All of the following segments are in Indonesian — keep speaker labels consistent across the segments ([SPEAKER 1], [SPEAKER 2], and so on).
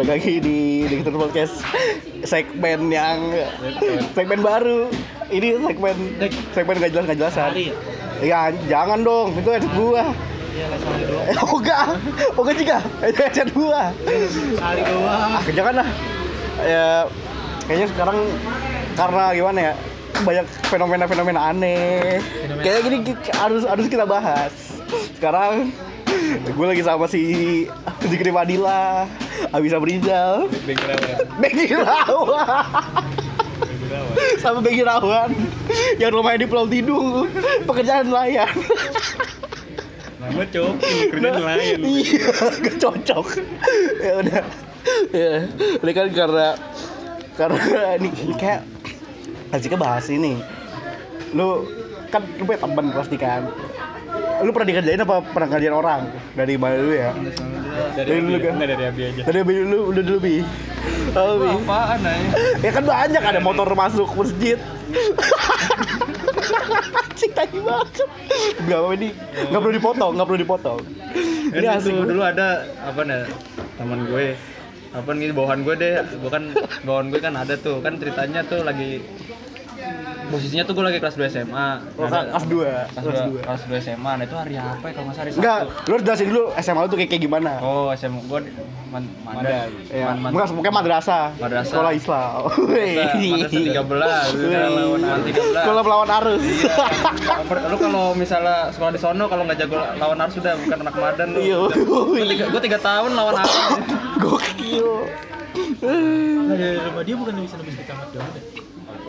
[SPEAKER 1] balik, lagi di di kita podcast segmen yang segmen baru. Ini segmen segmen gak jelas gak jelasan.
[SPEAKER 2] Hari
[SPEAKER 1] Ya
[SPEAKER 2] ya?
[SPEAKER 1] jangan dong, itu headset gua.
[SPEAKER 2] Iya.
[SPEAKER 1] Eh, oh enggak, oh enggak juga, itu headset gua.
[SPEAKER 2] Sekali doang.
[SPEAKER 1] Ah, jangan lah. Ya, kayaknya sekarang karena gimana ya, banyak fenomena-fenomena aneh.
[SPEAKER 2] Fenomena
[SPEAKER 1] Kayaknya gini harus harus kita bahas. Sekarang gue lagi sama si Zikri Madila, Abisa Brizal,
[SPEAKER 2] Bengkel apa?
[SPEAKER 1] Begi Rawan, sama Begi Rawan yang rumahnya di Pulau Tidung, pekerjaan nelayan.
[SPEAKER 2] Nama cok, kerja nelayan.
[SPEAKER 1] Iya, gak cocok. ya udah. Ya, ini kan karena karena ini, kayak Azika bahas ini. Lu kan lu punya temen pasti kan. Lu pernah dikerjain apa pernah kerjain orang? Dari mana dulu ya? Dari dulu kan?
[SPEAKER 2] Enggak dari Abi aja.
[SPEAKER 1] Dari Abi dulu, udah dulu Bi. Oh, Bi.
[SPEAKER 2] Apaan?
[SPEAKER 1] Ya kan banyak ada motor masuk masjid. Cik tadi banget. Berapa ini? Nggak perlu dipotong, nggak perlu dipotong. Ini asik.
[SPEAKER 3] dulu, ada apa nih teman gue apa nih bawahan gue deh bukan bawahan gue kan ada tuh kan ceritanya tuh lagi posisinya tuh gue lagi kelas 2 SMA
[SPEAKER 1] Oh,
[SPEAKER 3] Nah,
[SPEAKER 1] kelas 2.
[SPEAKER 3] kelas
[SPEAKER 1] Kelas 2.
[SPEAKER 3] 2 kelas 2 SMA nah itu hari apa ya kalau nggak salah hari
[SPEAKER 1] Enggak, lu harus jelasin dulu SMA lu tuh kayak, kayak gimana.
[SPEAKER 3] oh SMA gue man, Mandan
[SPEAKER 1] Ya,
[SPEAKER 3] Man- Man-
[SPEAKER 1] enggak, pokoknya madrasah.
[SPEAKER 3] Madrasah.
[SPEAKER 1] Sekolah Islam.
[SPEAKER 3] Madrasah- Madrasah 13 udah lawan lawan 13
[SPEAKER 1] Sekolah melawan arus.
[SPEAKER 3] Iya, lu kalau misalnya sekolah di sono kalau nggak jago lawan arus sudah bukan anak madan lu.
[SPEAKER 1] Iya.
[SPEAKER 3] Gue tiga, gua tiga tahun lawan arus.
[SPEAKER 1] Gokil.
[SPEAKER 2] Nah, dari rumah dia bukan bisa nebus ke camat doang deh.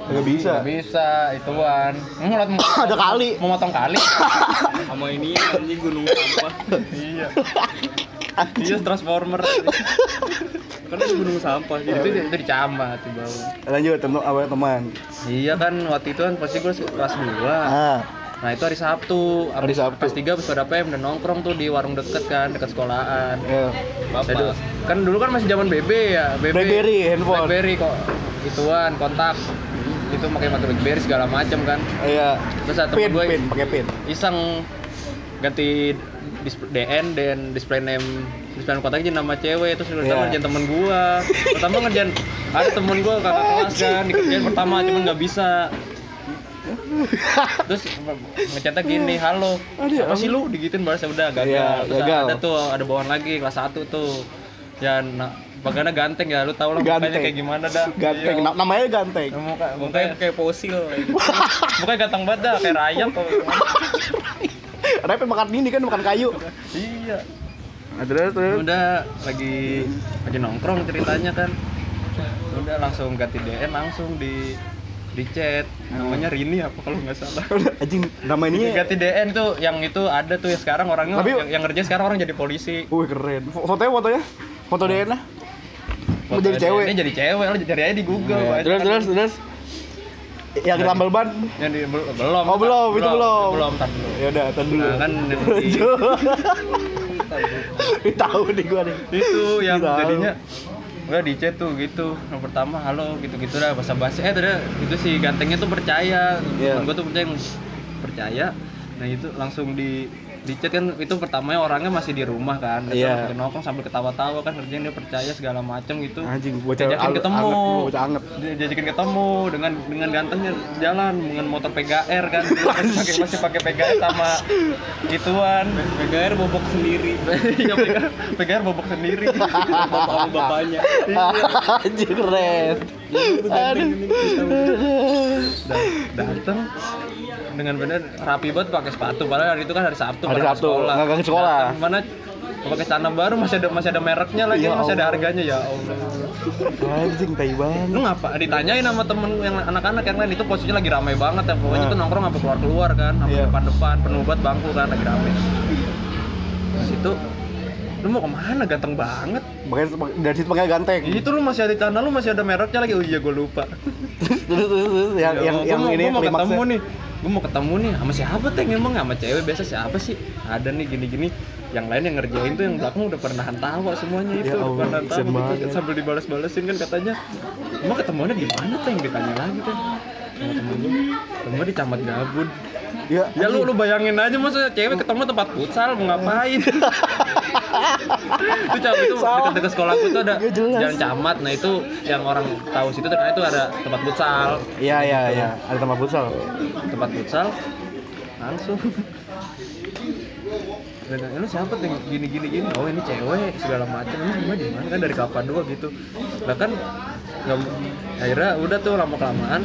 [SPEAKER 1] Enggak bisa.
[SPEAKER 3] Gak bisa, ituan. Mau
[SPEAKER 1] Ada kali.
[SPEAKER 3] mau motong kali.
[SPEAKER 2] Sama ini anjing gunung sampah.
[SPEAKER 3] iya. Iya transformer.
[SPEAKER 2] Kan ada gunung sampah
[SPEAKER 3] itu
[SPEAKER 2] gitu.
[SPEAKER 3] itu, itu dicamat di bawah.
[SPEAKER 1] Lanjut temen apa teman?
[SPEAKER 3] Iya kan waktu itu kan pasti gue kelas 2
[SPEAKER 1] Ah,
[SPEAKER 3] Nah itu hari Sabtu,
[SPEAKER 1] Hari Sabtu.
[SPEAKER 3] Kelas 3 habis pada PM dan nongkrong tuh di warung deket kan, deket sekolahan.
[SPEAKER 1] ya.
[SPEAKER 3] Saya dulu- kan dulu kan masih zaman BB ya, BB.
[SPEAKER 1] Blackberry, handphone.
[SPEAKER 3] Blackberry kok ituan kontak. Itu pakai mata Blackberry segala macam kan.
[SPEAKER 1] Iya.
[SPEAKER 3] Terus ada
[SPEAKER 1] Pin,
[SPEAKER 3] gue
[SPEAKER 1] pin, pakai pin.
[SPEAKER 3] iseng ganti DN dan display name display name kontak aja nama cewek terus pertama
[SPEAKER 1] Iya.
[SPEAKER 3] ngerjain temen gua pertama ngerjain ada temen gua kakak kelas kan dikerjain pertama cuman nggak bisa terus ngechatnya gini halo apa sih lu digituin balas udah gagal
[SPEAKER 1] Iya,
[SPEAKER 3] Terus
[SPEAKER 1] gagal.
[SPEAKER 3] ada tuh ada bawahan lagi kelas 1 tuh ya nah, bagiannya ganteng ya lu tau lah
[SPEAKER 1] Ganteng.
[SPEAKER 3] mukanya kayak gimana dah
[SPEAKER 1] Ganteng,
[SPEAKER 3] Iya.
[SPEAKER 1] Na- namanya ganteng.
[SPEAKER 3] muka
[SPEAKER 2] Mukanya kayak fosil.
[SPEAKER 3] mukanya ganteng banget dah kayak rayap
[SPEAKER 1] Rap makan ini kan makan kayu.
[SPEAKER 3] iya
[SPEAKER 1] Nah, terus terus.
[SPEAKER 3] udah lagi lagi nongkrong ceritanya kan udah langsung ganti DN langsung di di chat namanya Rini apa kalau nggak salah
[SPEAKER 1] Anjing, nama ini
[SPEAKER 3] ganti DN tuh yang itu ada tuh ya sekarang orangnya
[SPEAKER 1] Tapi-
[SPEAKER 3] yang, yang ngerjain sekarang orang jadi polisi
[SPEAKER 1] Wih keren. Fo- Fotonya fotonya? Foto DNA? Mau jadi cewek?
[SPEAKER 3] DN-nya jadi cewek lo cari aja di Google banyak.
[SPEAKER 1] Terus terus terus. Yang
[SPEAKER 3] Jadi-
[SPEAKER 1] tambal ban?
[SPEAKER 3] yang di, bel- belum
[SPEAKER 1] Oh, belum, itu belum.
[SPEAKER 3] belum tar dulu
[SPEAKER 1] Ya udah, tar dulu.
[SPEAKER 3] Nah, kan di-
[SPEAKER 1] Ini tahu nih gua nih.
[SPEAKER 3] itu yang jadinya udah di chat tuh gitu yang pertama halo gitu gitu dah bahasa basi eh ternyata itu si gantengnya tuh percaya temen gue tuh percaya percaya nah itu langsung di di chat kan itu pertamanya orangnya masih di rumah kan
[SPEAKER 1] Iya.
[SPEAKER 3] sambil nongkrong sambil ketawa-tawa kan kerjanya dia percaya segala macam gitu
[SPEAKER 1] Anjing, bocah
[SPEAKER 3] diajakin
[SPEAKER 1] anget-
[SPEAKER 3] ketemu
[SPEAKER 1] bocah anget.
[SPEAKER 3] Diajakin ketemu dengan dengan gantengnya jalan dengan motor PGR kan masih pakai masih pakai PGR sama ituan
[SPEAKER 2] PGR bobok sendiri.
[SPEAKER 3] Iya PGR, PGR bobok sendiri.
[SPEAKER 2] Bapak bapaknya.
[SPEAKER 1] Anjing keren. Aduh.
[SPEAKER 3] Dengan bener rapi banget pakai sepatu. Padahal hari itu kan hari Sabtu
[SPEAKER 1] Hari Sabtu, nggak ke sekolah.
[SPEAKER 3] Dateng, mana pakai celana baru masih ada masih ada mereknya lagi
[SPEAKER 1] Ya
[SPEAKER 3] masih ada harganya ya Allah.
[SPEAKER 1] Anjing tai banget.
[SPEAKER 3] lu ngapa? Ditanyain sama temen yang anak-anak yang lain itu posisinya lagi ramai banget ya. Pokoknya
[SPEAKER 1] Nah.
[SPEAKER 3] tuh nongkrong sampai keluar keluar kan sampai
[SPEAKER 1] Iya.
[SPEAKER 3] depan-depan penuh banget bangku kan lagi ramai. Di situ lu mau ke mana? Ganteng banget.
[SPEAKER 1] Makanya dari situ makanya ganteng.
[SPEAKER 3] itu lu masih ada celana lu masih ada mereknya lagi. Oh iya gue lupa.
[SPEAKER 1] Terus terus terus yang
[SPEAKER 3] Ya,
[SPEAKER 1] yang
[SPEAKER 3] gua
[SPEAKER 1] yang
[SPEAKER 3] mau,
[SPEAKER 1] ini
[SPEAKER 3] gua mau ketemu nih. Gue mau ketemu nih sama siapa teh emang sama cewek biasa siapa sih? Ada nih gini-gini. Yang lain yang ngerjain tuh yang belakang udah pernah tawa semuanya itu
[SPEAKER 1] Ya
[SPEAKER 3] udah pernah tawa. gitu. sambil dibalas-balasin kan katanya. Emang ketemuannya di mana teh yang ditanya lagi kan sama gue temen di camat gabun.
[SPEAKER 1] Ya,
[SPEAKER 3] ya lu lu bayangin aja masa cewek ketemu tempat futsal mau ngapain itu cabut itu dekat-dekat sekolah gue tuh ada
[SPEAKER 1] jelas.
[SPEAKER 3] jalan camat. Nah itu yang orang tahu situ ternyata itu ada tempat futsal.
[SPEAKER 1] Iya iya iya, ada tempat futsal.
[SPEAKER 3] tempat futsal. Langsung. Dan lu siapa tuh gini gini gini? Oh ini cewek segala macam. Ini rumah di mana kan dari kapan dua gitu. Nah kan nggak akhirnya udah tuh lama kelamaan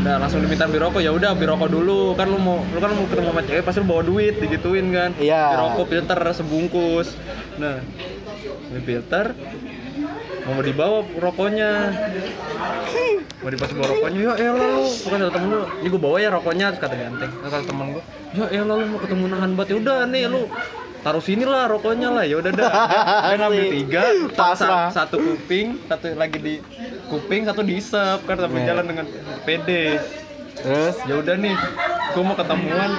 [SPEAKER 3] udah langsung diminta beli rokok. Ya udah beli rokok dulu. Kan lu mau lu kan mau ketemu sama cewek pasti lu bawa duit digituin kan.
[SPEAKER 1] Iya.
[SPEAKER 3] Beli rokok filter sebungkus. Nah beli filter. Mau dibawa rokoknya. Mau dipasang bawa rokoknya. Ya elah lu bukan kata temen lu. Ini gue bawa ya rokoknya terus kata ganteng. Kata temen gue ya elah lu mau ketemu nahan banget. Ya udah nih lu taruh sini lah rokoknya lah ya udah dah. Dia ngambil
[SPEAKER 1] Asik.
[SPEAKER 3] tiga
[SPEAKER 1] Pasrah.
[SPEAKER 3] sa- satu kuping satu lagi di kuping satu diisep kan sambil
[SPEAKER 1] Iya.
[SPEAKER 3] jalan dengan pede
[SPEAKER 1] Terus?
[SPEAKER 3] Ya udah nih gue mau ketemuan.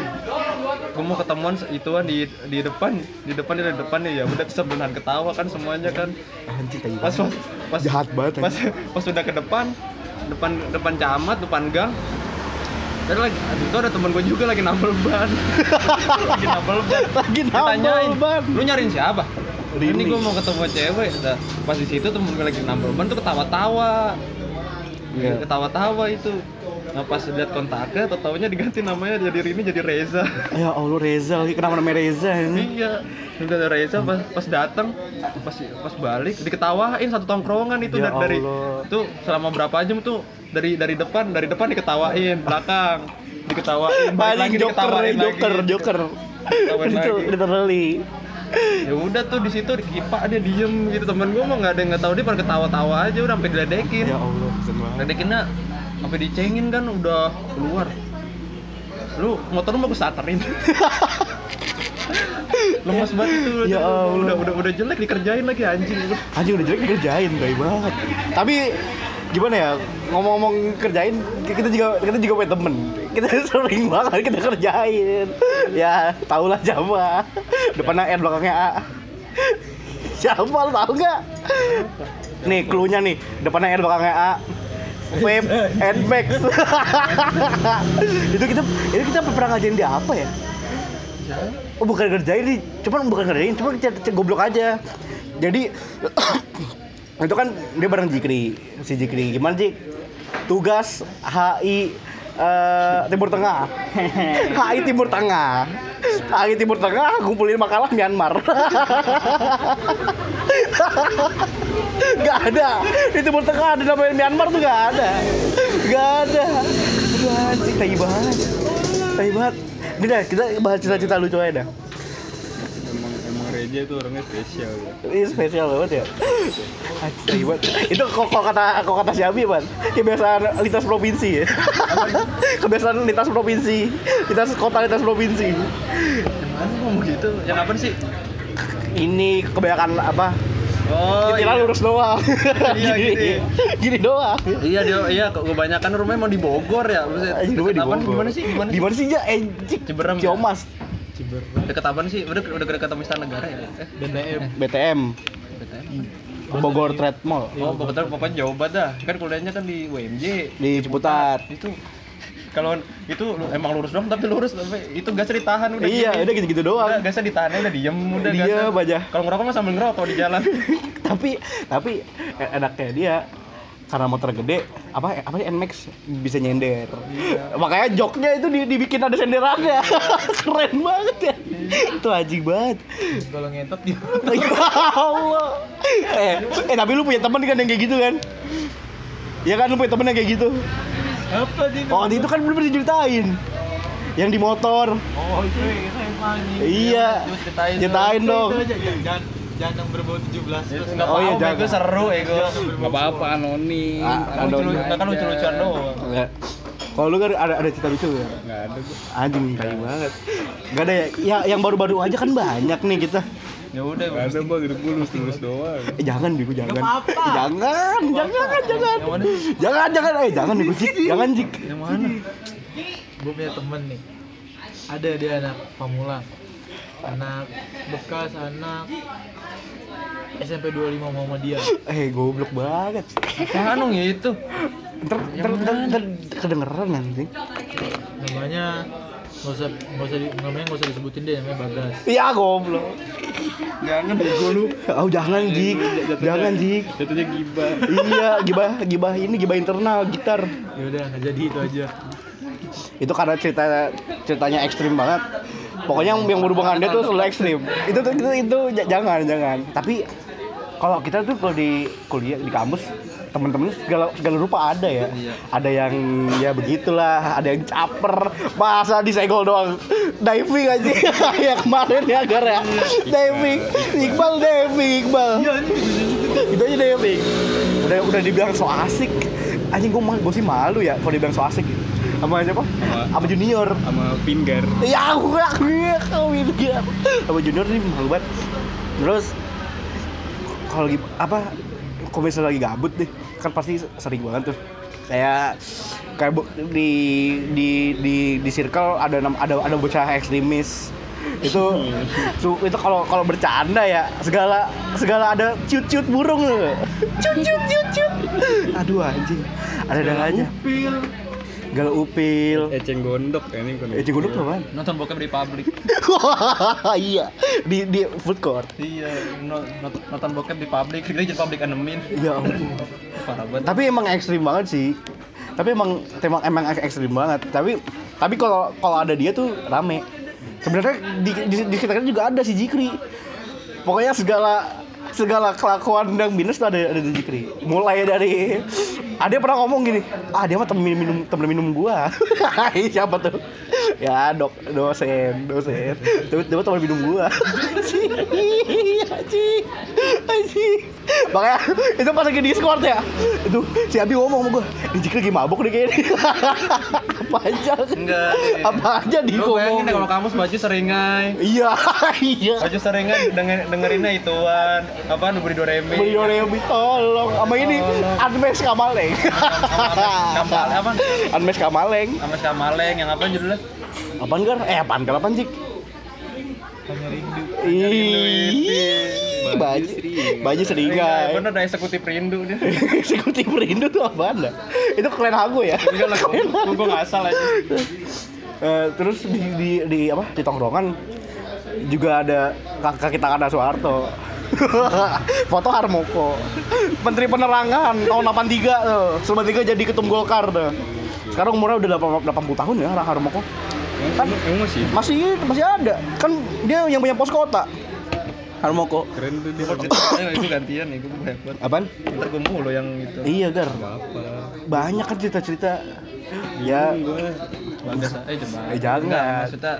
[SPEAKER 3] Gue mau ketemuan ituan di di depan di depan di depan nih ya udah sebenahan ketawa kan semuanya kan. Pas pas, pas
[SPEAKER 1] Jahat banget,
[SPEAKER 3] pas pas sudah ke depan depan depan camat depan gang dan lagi aduh, itu ada temen gue juga lagi nambel ban lagi nambel ban
[SPEAKER 1] Lagi nambel ban.
[SPEAKER 3] lu nyariin siapa
[SPEAKER 1] Rini.
[SPEAKER 3] ini gue mau ketemu cewek nah, pas di situ temen gue lagi nambel ban tuh ketawa-tawa
[SPEAKER 1] Iya.
[SPEAKER 3] ketawa-tawa itu nah pas lihat kontaknya atau taunya diganti namanya jadi Rini jadi Reza
[SPEAKER 1] Ya Allah Reza lagi kenapa namanya Reza ini?
[SPEAKER 3] iya udah Reza pas pas datang pas pas balik diketawain satu tongkrongan itu
[SPEAKER 1] Ya
[SPEAKER 3] dari, dari
[SPEAKER 1] Allah.
[SPEAKER 3] tuh selama berapa jam tuh dari dari depan dari depan diketawain belakang diketawain balik lagi
[SPEAKER 1] joker,
[SPEAKER 3] diketawain
[SPEAKER 1] joker,
[SPEAKER 3] lagi
[SPEAKER 1] joker.
[SPEAKER 3] Ketawain
[SPEAKER 1] Itu literally.
[SPEAKER 3] ya udah tuh di situ kipak dia diem gitu temen gue mah nggak ada yang nggak tahu dia pada ketawa-tawa aja udah sampai diledekin
[SPEAKER 1] Ya Allah,
[SPEAKER 3] ledekinnya sampai dicengin kan udah keluar. Lu motor lu mau gue starterin lemas banget itu.
[SPEAKER 1] Ya Allah.
[SPEAKER 3] udah udah udah jelek dikerjain lagi anjing.
[SPEAKER 1] Anjing udah jelek dikerjain, baik banget. Tapi gimana ya ngomong-ngomong kerjain kita juga kita juga punya temen. Kita sering banget kita kerjain. Ya tau lah siapa? Depannya R belakangnya A. Lu tau nggak? Nih cluenya nih. Depannya R belakangnya A Vape and Max itu kita itu kita pernah ngajarin dia apa ya Oh bukan ngerjain nih, cuman bukan ngerjain, cuma kita, kita goblok aja. Jadi itu kan dia bareng Jikri, si Jikri gimana Jik? Tugas HI eh, Timur Tengah, HI Timur Tengah, HI Timur Tengah ngumpulin makalah Myanmar. gak ada di Timur Tengah ada namanya Myanmar tuh gak ada, gak ada. Aduh anjing, tai banget, tai banget. Ini dah kita bahas cita-cita lucu aja dah.
[SPEAKER 2] Reja itu orangnya spesial ya.
[SPEAKER 1] Ini spesial banget ya. Banget. Itu kok kok kata kok kata si Abi, Ban. Kebiasaan lintas provinsi ya. Kebiasaan lintas provinsi, lintas kota lintas provinsi.
[SPEAKER 3] Emang ngomong gitu yang apa sih
[SPEAKER 1] Ini kebanyakan apa?
[SPEAKER 3] oh
[SPEAKER 1] Kita lurus doang.
[SPEAKER 3] Iya,
[SPEAKER 1] gini,
[SPEAKER 3] gini.
[SPEAKER 1] gini doang.
[SPEAKER 3] iya dia iya kok kebanyakan rumahnya mau di Bogor ya Maksudnya,
[SPEAKER 1] di? Bogor.
[SPEAKER 3] gimana sih gimana sih
[SPEAKER 1] Gimana sih ya? Eh.
[SPEAKER 3] Ciberem ya?
[SPEAKER 1] Ciomas.
[SPEAKER 3] deket apa sih udah udah dekat sama Istana Negara ya eh
[SPEAKER 2] BTM.
[SPEAKER 1] BTM.
[SPEAKER 3] BTN.
[SPEAKER 1] Bogor Trade Mall.
[SPEAKER 3] Oh, pokoknya pokoknya jauh banget dah. Kan kuliahnya kan di UMJ.
[SPEAKER 1] Di Ciputat.
[SPEAKER 3] Itu kalau itu emang lurus doang tapi lurus tapi itu gasnya ditahan udah
[SPEAKER 1] Iya,
[SPEAKER 3] gini.
[SPEAKER 1] udah gitu-gitu doang.
[SPEAKER 3] Udah gasnya ditahan udah diem udah
[SPEAKER 1] Diem
[SPEAKER 3] gasnya.
[SPEAKER 1] aja.
[SPEAKER 3] Kalau ngerokok mah sambil ngerokok di jalan.
[SPEAKER 1] tapi tapi eh, enaknya dia karena motor gede apa apa sih Nmax bisa nyender. Makanya joknya itu di- dibikin ada senderannya. Keren banget ya. Itu anjing banget.
[SPEAKER 2] Kalau ngetot di
[SPEAKER 1] ya Allah. Eh eh tapi lu punya temen kan yang kayak gitu kan? Ya kan lu punya temen yang kayak gitu?
[SPEAKER 2] Apa sih?
[SPEAKER 1] oh itu kan belum diceritain. Yang di motor.
[SPEAKER 2] Oh itu yang paling.
[SPEAKER 1] iya.
[SPEAKER 3] Ceritain dong.
[SPEAKER 2] jangan jangan berbau 17 terus
[SPEAKER 3] Enggak
[SPEAKER 1] Oh, iya,
[SPEAKER 3] ego seru ego.
[SPEAKER 4] Nggak apa-apa, anonim.
[SPEAKER 1] Ah,
[SPEAKER 3] Kan lucu-lucuan doang.
[SPEAKER 1] Enggak. kalau lu kan ada ada cerita lucu ya
[SPEAKER 4] Nggak ada.
[SPEAKER 1] Anjing tai banget. Gak ada ya. ya yang baru-baru aja kan banyak nih kita.
[SPEAKER 3] Ya udah,
[SPEAKER 4] Nggak ada gua hidup gua lulus-lulus doang.
[SPEAKER 1] Eh, jangan Biku jangan.
[SPEAKER 2] Gak apa-apa.
[SPEAKER 1] Eh, jangan, jangan, jangan.
[SPEAKER 3] Yang mana?
[SPEAKER 1] Jangan, jangan. Eh, jangan Biku Jik. Jangan Jik.
[SPEAKER 3] Yang mana?
[SPEAKER 2] gue punya temen nih ada dia anak pamula anak bekas anak SMP 25 Muhammadiyah
[SPEAKER 1] Eh, goblok banget.
[SPEAKER 3] Apaan dong itu?
[SPEAKER 1] Ntar, ntar, ntar, ntar kedengeran nanti.
[SPEAKER 2] namanya Nggak usah, nggak usah, di, namanya nggak usah disebutin deh, namanya Bagas.
[SPEAKER 1] Iya goblok.
[SPEAKER 4] Jangan bego lu.
[SPEAKER 1] Oh jangan Jik, jangan Jik.
[SPEAKER 4] Jatuhnya gibah.
[SPEAKER 1] iya, gibah gibah ini gibah internal gitar.
[SPEAKER 2] Ya udah, jadi itu aja.
[SPEAKER 1] Itu karena cerita ceritanya ekstrim banget. Pokoknya yang, yang berhubungan dia tuh selalu ekstrim. Itu tuh itu, itu j- jangan jangan. Tapi kalau kita tuh kalau di kuliah di kampus temen-temen segala segala rupa ada ya. Ada yang ya begitulah, ada yang caper, masa disegol doang. Diving aja ya kemarin ya Gar ya. Diving, Iqbal diving, Iqbal. Itu aja diving. Udah udah dibilang so asik. Anjing gua, gua sih malu ya kalau dibilang so asik. Sama siapa? Sama junior.
[SPEAKER 4] Sama finger.
[SPEAKER 1] Ya aku gak kawin dia. Sama junior nih malu banget. Terus kalau lagi apa kalau misalnya lagi gabut deh kan pasti sering banget tuh kayak kayak di di di di circle ada ada ada bocah ekstremis itu su, itu kalau kalau bercanda ya segala segala ada cut cut burung loh cut cut cut cut aduh anjing ada ada aja
[SPEAKER 4] Upil.
[SPEAKER 1] Galau upil
[SPEAKER 4] Eceng gondok ya ini kan.
[SPEAKER 1] eh cingunduk apaan?
[SPEAKER 3] Nonton bokep di publik.
[SPEAKER 1] iya di di food court
[SPEAKER 3] iya, nonton bokep di publik. Kita jadi public enemy.
[SPEAKER 1] ya ampun
[SPEAKER 3] Parah banget.
[SPEAKER 1] tapi emang ekstrim banget sih tapi emang emang emang ek- ekstrim banget tapi tapi kalau kalau ada dia tuh rame sebenarnya di, di, di sekitarnya juga ada si Jikri pokoknya segala segala kelakuan dan minus tuh ada ada di Jikri mulai dari ada yang pernah ngomong gini ah dia mah temen minum temen minum gua. Siapa tuh? Ya dok dosen dosen. Tapi dia mah temen minum gua. Anjing anjing. Makanya itu pas lagi discord ya. Itu si Abi ngomong sama gua di Jikri lagi mabuk nih kayaknya. Apa aja?
[SPEAKER 3] Enggak.
[SPEAKER 1] apa aja di
[SPEAKER 3] Lu bayangin deh
[SPEAKER 1] ngomong
[SPEAKER 3] kalau kamus baju seringai.
[SPEAKER 1] iya iya.
[SPEAKER 3] Baju seringai denger, dengerinnya ituan. Apaan beri Doremi.
[SPEAKER 1] Beli Doremi tolong. Sama ini Anmes Kamaleng.
[SPEAKER 3] Kampal apa?
[SPEAKER 1] Anmes Kamaleng.
[SPEAKER 3] Sama Kamaleng yang apa judulnya?
[SPEAKER 1] Apaan gar? Eh apaan gar apaan Jik?
[SPEAKER 2] Hanya rindu.
[SPEAKER 1] Ih, baju baju seringai.
[SPEAKER 3] bener ada eksekutif rindu dia.
[SPEAKER 1] Eksekutif rindu tuh apaan dah? Itu klan Hago ya?
[SPEAKER 3] Enggak lah, gua gua nggak asal aja.
[SPEAKER 1] Eh, terus di, di, di apa di tongkrongan juga ada kaki tangan Soeharto foto Harmoko. Menteri Penerangan tahun 83 tuh Selama tiga jadi ketum Golkar tuh sekarang umurnya udah 80 80 tahun ya Harmoko.
[SPEAKER 4] Kan masih
[SPEAKER 1] masih masih ada. Kan dia yang punya pos kota. Harmoko.
[SPEAKER 4] Keren tuh dia.
[SPEAKER 3] Itu gantian nih, gua hebat.
[SPEAKER 1] apaan?
[SPEAKER 3] Ntar gua mulu yang itu.
[SPEAKER 1] iya gar. Banyak kan cerita-cerita. Ya.
[SPEAKER 3] eh jangan.
[SPEAKER 1] Eh, jangan.
[SPEAKER 3] Enggak, maksudnya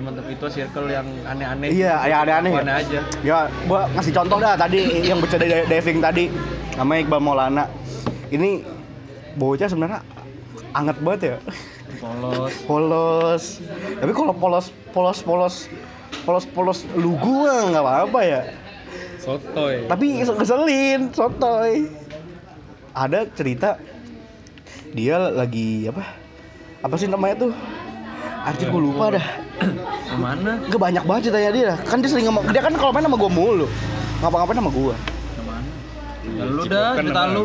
[SPEAKER 3] teman-teman itu circle yang aneh-aneh.
[SPEAKER 1] Iya, yang aneh-aneh?
[SPEAKER 3] Aneh aja.
[SPEAKER 1] Ya, gua ngasih contoh dah tadi yang bercanda di- diving tadi namanya Iqbal Maulana. Ini bocah sebenarnya anget banget ya.
[SPEAKER 3] Polos.
[SPEAKER 1] Polos. Tapi kalau polos polos polos polos polos lugu nggak apa-apa ya.
[SPEAKER 4] Sotoy.
[SPEAKER 1] Tapi ngeselin, sotoy. Ada cerita dia lagi apa? Apa sih namanya tuh? Anjir gue lupa dah.
[SPEAKER 3] Ke mana?
[SPEAKER 1] Gak banyak banget ceritanya dia. Kan dia sering sama dia kan kalau main sama gue mulu. Ngapa-ngapain sama gue.
[SPEAKER 3] Ke mana? Ya lu dah,
[SPEAKER 4] Cipokan
[SPEAKER 3] cerita lu.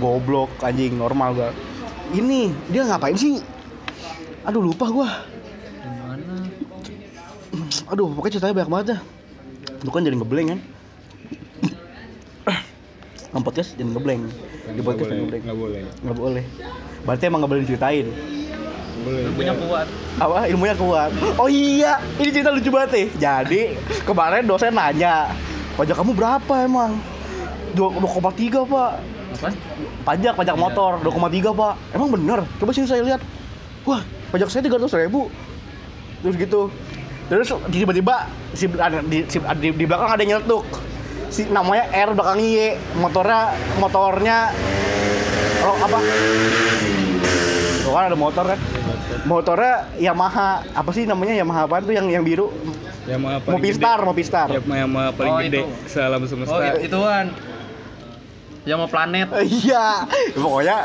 [SPEAKER 1] Goblok anjing normal gua. Ini dia ngapain sih? Aduh lupa gua.
[SPEAKER 3] Ke mana?
[SPEAKER 1] Aduh pokoknya ceritanya banyak banget dah. Itu kan jadi ngeblank kan. Nge podcast jadi ngeblank. Di podcast ngeblank.
[SPEAKER 4] Nggak boleh.
[SPEAKER 1] Nggak boleh. Berarti emang nggak boleh diceritain.
[SPEAKER 4] Boleh.
[SPEAKER 3] Punya kuat.
[SPEAKER 1] Apa ilmunya kuat. Oh iya, ini cerita lucu banget nih. Jadi kemarin dosen nanya, pajak kamu berapa emang? 2,3 pak.
[SPEAKER 3] Apa?
[SPEAKER 1] pajak pajak motor 2,3 pak emang bener coba sini saya lihat wah pajak saya 300 ribu terus gitu terus tiba-tiba si, di, si- di, di belakang ada yang nyeletuk si namanya R belakang Y motornya motornya oh apa Tuh kan ada motor kan motornya Yamaha apa sih namanya Yamaha apa tuh yang yang biru
[SPEAKER 4] Yamaha paling
[SPEAKER 1] Mopistar
[SPEAKER 4] gede.
[SPEAKER 1] Mopistar
[SPEAKER 4] Ya, Yamaha paling
[SPEAKER 3] Oh,
[SPEAKER 4] gede
[SPEAKER 3] itu.
[SPEAKER 4] sealam semesta.
[SPEAKER 3] Oh, itu, ituan. Yang mau planet.
[SPEAKER 1] iya pokoknya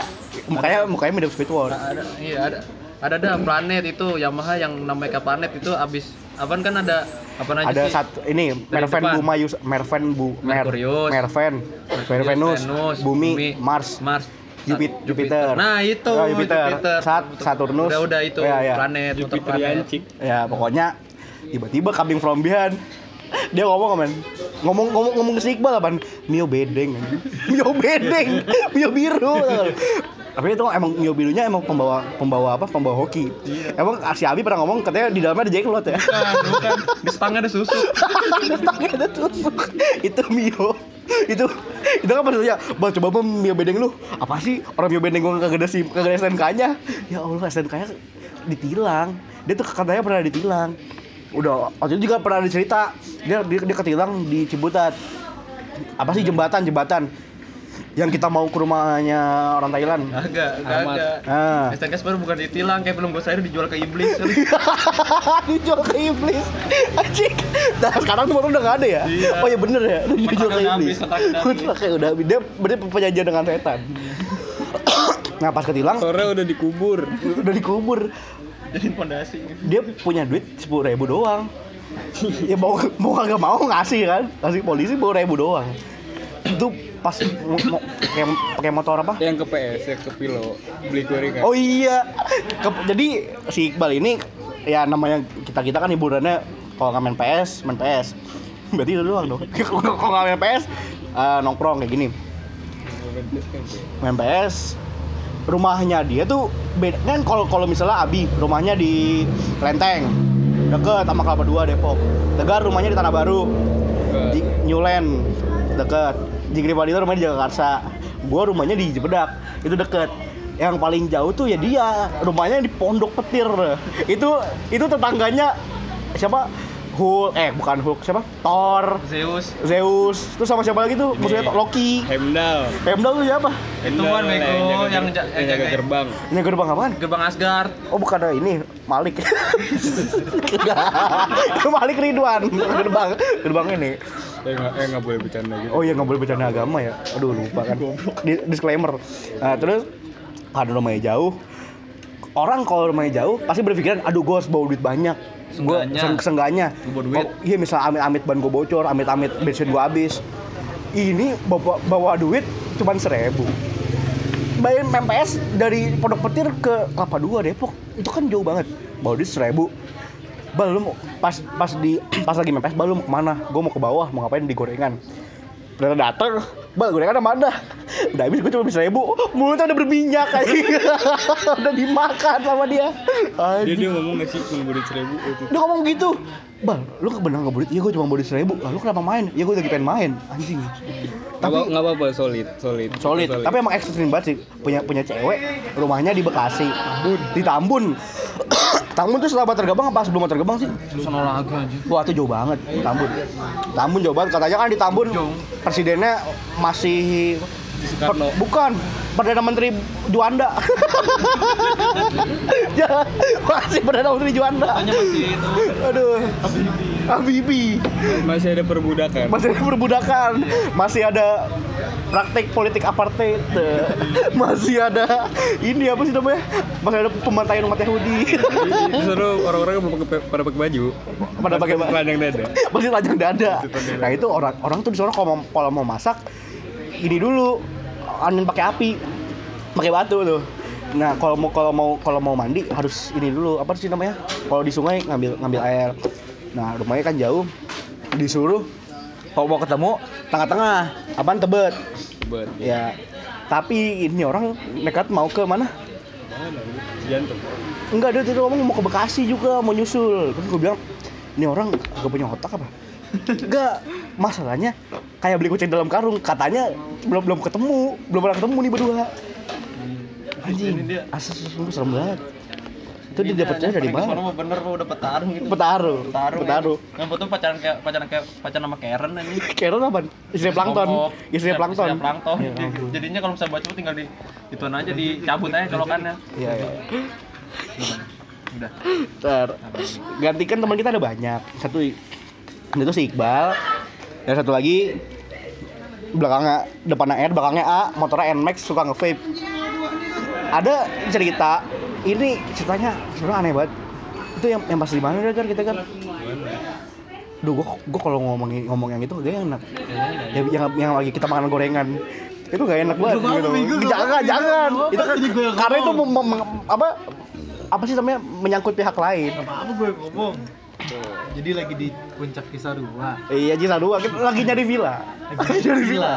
[SPEAKER 1] mukanya mukanya mirip Squidward
[SPEAKER 3] Ada, ada, iya ada. Ada dah planet itu Yamaha yang namanya planet itu abis apaan kan ada apa aja
[SPEAKER 1] ada
[SPEAKER 3] sih?
[SPEAKER 1] satu ini Merven
[SPEAKER 3] depan.
[SPEAKER 1] Bumayus Merven Bu Mer. Merven Mervenus
[SPEAKER 3] Venus,
[SPEAKER 1] Bumi,
[SPEAKER 3] Bumi,
[SPEAKER 1] Mars
[SPEAKER 3] Mars.
[SPEAKER 1] Jupit- Jupiter.
[SPEAKER 3] Nah, itu
[SPEAKER 1] Oh, Jupiter.
[SPEAKER 3] Jupiter.
[SPEAKER 1] Sat- Saturnus.
[SPEAKER 3] Udah udah itu
[SPEAKER 1] Ya, ya.
[SPEAKER 3] planet,
[SPEAKER 4] Jupiter
[SPEAKER 3] planet.
[SPEAKER 1] Ya pokoknya tiba-tiba coming from behind dia ngomong men ngomong ngomong ngomong ke si Iqbal apaan Mio bedeng Mio bedeng Mio biru tapi itu emang Mio birunya emang pembawa pembawa apa? Pembawa hoki. Emang si Abi pernah ngomong katanya di dalamnya ada jenglot ya.
[SPEAKER 3] Bukan, bukan. Di setangnya ada susu.
[SPEAKER 1] Tangannya ada tusuk itu Mio. Itu itu kan maksudnya bang coba bang Mio bedeng lu. Apa sih orang Mio bedeng gua kagak ada sim kagak ada STNK nya ya Allah STNK nya ditilang. Dia tuh katanya pernah ditilang. Udah waktu itu juga pernah dicerita dia dia, dia ketilang di Ciputat apa sih jembatan jembatan yang kita mau ke rumahnya orang Thailand.
[SPEAKER 3] Agak, agak.
[SPEAKER 1] ah.
[SPEAKER 3] STNK baru bukan ditilang, kayak belum gue sayur dijual ke iblis.
[SPEAKER 1] dijual ke iblis. Anjing. Nah sekarang motor udah gak ada ya?
[SPEAKER 3] Iya.
[SPEAKER 1] oh iya bener ya? Udah dijual ke iblis.
[SPEAKER 3] kontraknya udah habis.
[SPEAKER 1] dia berarti penyajian dengan setan. Nah pas ketilang
[SPEAKER 4] Sore udah dikubur.
[SPEAKER 1] udah dikubur.
[SPEAKER 3] Jadi pondasi.
[SPEAKER 1] dia punya duit sepuluh ribu doang. Ya mau mau kagak mau ngasih kan? Ngasih polisi sepuluh ribu doang itu pas pakai pakai motor apa
[SPEAKER 4] Yang ke PS, ya ke Pilo. Beli gorengan.
[SPEAKER 1] Oh iya. Ke- jadi si Iqbal ini ya namanya kita kita kan hiburannya kalau nggak main PS, main PS. Berarti itu doang dong. kalau nggak main PS, eh, nongkrong kayak gini. Main PS. Rumahnya dia tuh beda kan kalau kalau misalnya Abi rumahnya di Lenteng deket sama Kelapa Dua Depok. Tegar rumahnya di Tanah Baru. Di New Land deket. Jigri Padito rumahnya di Jakarta. Gua rumahnya di Jebedak. Itu deket. Yang paling jauh tuh ya dia rumahnya di Pondok Petir. Itu itu tetangganya siapa? Hulk eh bukan Hulk siapa? Thor,
[SPEAKER 3] Zeus.
[SPEAKER 1] Zeus. Terus sama siapa lagi tuh? Musuhnya Loki.
[SPEAKER 4] Hemdal.
[SPEAKER 1] Pemda tuh siapa?
[SPEAKER 3] Itu kan Bego yang
[SPEAKER 4] jaga-
[SPEAKER 3] ja- yang
[SPEAKER 4] yang jaga gerbang.
[SPEAKER 1] Ini gerbang apaan?
[SPEAKER 3] Gerbang Asgard.
[SPEAKER 1] Oh bukan ada ini Malik. Itu Malik Ridwan. Gerbang gerbang ini.
[SPEAKER 4] Eh nggak eh boleh bercanda gitu.
[SPEAKER 1] Oh iya nggak boleh bercanda agama ya. Aduh lupa kan. Di- disclaimer. Nah, terus karena rumahnya jauh, orang kalau rumahnya jauh pasti berpikiran, aduh gue harus bawa duit banyak. Gue sengganya.
[SPEAKER 3] Duit.
[SPEAKER 1] Iya misal amit-amit ban gue bocor, amit-amit bensin gue habis. Ini bawa, bawa duit cuman seribu. Bayar MPS dari Pondok Petir ke Kelapa Dua Depok itu kan jauh banget. Bawa duit seribu. Bal lu mau pas pas di pas lagi MPS, bal lu mau ke mana? Gue mau ke bawah, mau ngapain di gorengan. Udah dateng, bal gorengan ada. Udah habis gue cuma bisa ribu, mulutnya udah berminyak aja. udah dimakan sama dia.
[SPEAKER 4] Dia
[SPEAKER 1] Anjing.
[SPEAKER 4] dia ngomong nggak sih ngeburit seribu itu.
[SPEAKER 1] Dia ngomong gitu Bang, lu bener nggak boleh? Iya gue cuma boleh seribu Lalu kenapa main? Iya gue lagi pengen main Anjing
[SPEAKER 4] Nggak
[SPEAKER 1] Tapi
[SPEAKER 4] apa- nggak apa-apa solid, solid.
[SPEAKER 1] solid, tapi emang ekstrim banget sih punya punya cewek rumahnya di Bekasi di Tambun Tambun tuh setelah Bantar Gebang apa sebelum Bantar Gebang sih
[SPEAKER 3] Sono lagi anjir.
[SPEAKER 1] wah itu jauh banget Tambun Tambun jauh banget katanya kan di Tambun presidennya masih
[SPEAKER 4] Soekarno.
[SPEAKER 1] bukan. Perdana menteri Juanda. Ya masih perdana menteri Juanda.
[SPEAKER 3] Katanya masih itu.
[SPEAKER 1] aduh. Habibie.
[SPEAKER 4] Masih ada perbudakan.
[SPEAKER 1] masih ada perbudakan. Masih ada praktik politik apartheid. Masih ada ini apa sih namanya? Masih ada pembantaian umat Yahudi.
[SPEAKER 4] Seru orang-orang pada pakai baju.
[SPEAKER 1] pada pakai ba-
[SPEAKER 4] telanjang dada.
[SPEAKER 1] masih telanjang dada. Nah itu orang orang tuh di sana kalau mau kalau mau masak ini dulu. Angin pakai api. Pakai batu tuh. Nah kalau mau kalau mau kalau mau mandi harus ini dulu. Apa sih namanya? Kalau di sungai ngambil ngambil air. Nah rumahnya kan jauh. Disuruh kalau mau ketemu tengah-tengah. Apaan? Tebet.
[SPEAKER 4] Bet.
[SPEAKER 1] ya. Tapi ini orang nekat mau ke mana?
[SPEAKER 4] Mana? Jantung.
[SPEAKER 1] enggak dia tadi ngomong mau ke Bekasi juga mau nyusul. Kan gue bilang ini orang gak punya otak apa enggak masalahnya kayak beli kucing dalam karung katanya belum belum ketemu belum pernah ketemu nih berdua anjing
[SPEAKER 3] Ini
[SPEAKER 1] asal sungguh serem banget itu dia dapetnya dari
[SPEAKER 3] Sono
[SPEAKER 1] mana
[SPEAKER 3] mah bener mah udah petarung gitu.
[SPEAKER 1] petaruh
[SPEAKER 3] Petarung.
[SPEAKER 1] petaruh
[SPEAKER 3] ya. Yang foto pacaran kayak pacaran kayak pacaran sama Karen anjing.
[SPEAKER 1] Karen apa istri plankton
[SPEAKER 3] Bongkok.
[SPEAKER 1] istri
[SPEAKER 3] Iya,
[SPEAKER 1] plankton
[SPEAKER 3] istri plankton.
[SPEAKER 1] Ya ampun.
[SPEAKER 3] Jadinya kalau misalnya baca tinggal di ituan aja dicabut aja colokannya.
[SPEAKER 1] iya iya
[SPEAKER 3] Udah.
[SPEAKER 1] Ter gantikan teman kita ada banyak satu itu si Iqbal. Dan satu lagi belakangnya depannya R belakangnya A motornya Nmax suka nge-vape. Ada cerita ini ceritanya sebenarnya aneh banget. Itu yang yang pas di mana kan kita kan Duh, gua, gua kalau ngomong ngomong yang itu gak enak. Yang, yang, yang lagi kita makan gorengan. itu gak enak banget gitu. jangan jangan. Itu kan karena itu apa apa sih namanya menyangkut pihak lain.
[SPEAKER 2] Apa-apa gue ngomong. Jadi lagi di puncak Cisarua.
[SPEAKER 1] iya Cisarua kita lagi nyari villa
[SPEAKER 2] Lagi
[SPEAKER 1] nyari villa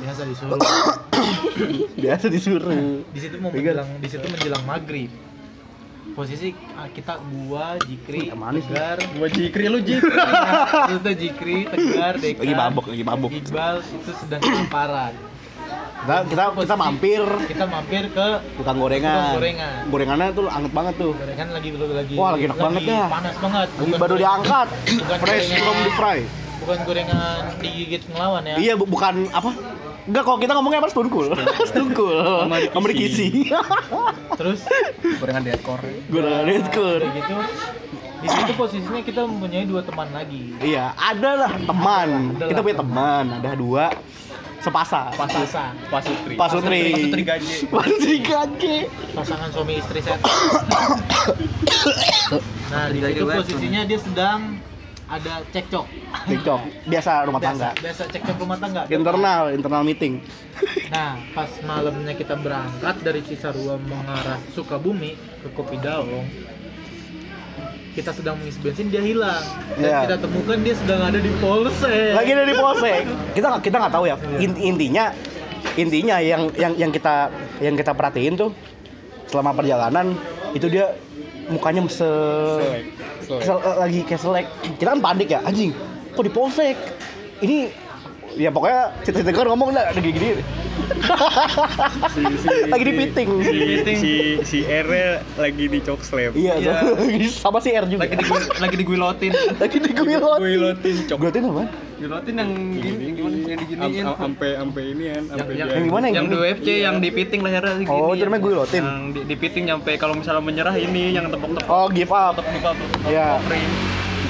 [SPEAKER 2] Biasa disuruh.
[SPEAKER 1] biasa disuruh
[SPEAKER 2] Di situ mau menjelang di situ menjelang maghrib. Posisi ah, kita gua, Jikri,
[SPEAKER 1] manis.
[SPEAKER 2] Tegar,
[SPEAKER 3] Gua jikri lu jikri.
[SPEAKER 2] itu Jikri, Tegar, Deka,
[SPEAKER 1] lagi mabuk lagi mabuk
[SPEAKER 2] Iqbal itu sedang kelaparan.
[SPEAKER 1] Kita kita kita mampir.
[SPEAKER 2] Kita mampir ke
[SPEAKER 1] tukang gorengan.
[SPEAKER 2] Tukang gorengan.
[SPEAKER 1] gorengannya tuh anget banget tuh.
[SPEAKER 2] Gorengan lagi lagi
[SPEAKER 1] Wah, lagi enak banget dah.
[SPEAKER 2] Panas banget.
[SPEAKER 1] lagi baru diangkat.
[SPEAKER 2] Bukan
[SPEAKER 1] fresh
[SPEAKER 2] gorengan-
[SPEAKER 1] from the fry
[SPEAKER 2] Bukan gorengan digigit ngelawan ya.
[SPEAKER 1] iya bu- bukan apa? Enggak, kalau kita ngomongnya apa stungkul stungkul sama kisi
[SPEAKER 2] Terus?
[SPEAKER 3] Gorengan di ekor.
[SPEAKER 1] gorengan
[SPEAKER 2] kayak gitu. Di situ posisinya kita mempunyai dua teman lagi.
[SPEAKER 1] Iya, ada lah teman.
[SPEAKER 2] Ada
[SPEAKER 1] Kita punya teman, ada dua sepasang.
[SPEAKER 2] Pasang
[SPEAKER 3] Pasutri.
[SPEAKER 1] Pasutri.
[SPEAKER 3] Pasutri gaji.
[SPEAKER 1] Pasutri gaji.
[SPEAKER 2] pasangan suami istri saya. nah di situ posisinya dia sedang ada cekcok.
[SPEAKER 1] TikTok, biasa rumah tangga.
[SPEAKER 2] Biasa, biasa cekcok rumah tangga.
[SPEAKER 1] Internal, internal meeting.
[SPEAKER 2] Nah, pas malamnya kita berangkat dari Cisarua mengarah Sukabumi ke Kopi Daong, kita sedang mengisi bensin dia hilang dan
[SPEAKER 1] Iya.
[SPEAKER 2] kita temukan dia sedang ada di polsek.
[SPEAKER 1] Lagi dari polsek. Kita nggak kita nggak tahu ya. In- intinya intinya yang yang yang kita yang kita perhatiin tuh selama perjalanan itu dia mukanya se
[SPEAKER 4] Selek. Selek.
[SPEAKER 1] Kesel- lagi kayak selek kita kan panik ya anjing kok di polsek ini ya pokoknya cerita-cerita kan ngomong lah gini gini
[SPEAKER 4] Si, si,
[SPEAKER 1] Lagi di
[SPEAKER 4] si-
[SPEAKER 1] meeting.
[SPEAKER 4] Si, si, si R lagi di cok slab.
[SPEAKER 1] iya
[SPEAKER 3] Iya.
[SPEAKER 1] sama si R juga
[SPEAKER 3] Lagi di lagi diguilotin.
[SPEAKER 1] lagi di guilot
[SPEAKER 4] Guilotin cok.
[SPEAKER 1] guilotin apa
[SPEAKER 3] Guilotin yang gini gimana yang diginiin.
[SPEAKER 4] Am- am- Ampe ampe ini kan, ampe
[SPEAKER 3] yang,
[SPEAKER 1] Yang gimana, yang
[SPEAKER 3] yang di
[SPEAKER 1] gini?
[SPEAKER 3] UFC yang dipiting lehernya segini.
[SPEAKER 1] Oh, itu namanya guilotin?
[SPEAKER 3] Yang di, dipiting nyampe kalau misalnya menyerah ini yang tepok-tepok.
[SPEAKER 1] oh give up
[SPEAKER 3] Tepok buka
[SPEAKER 1] Iya.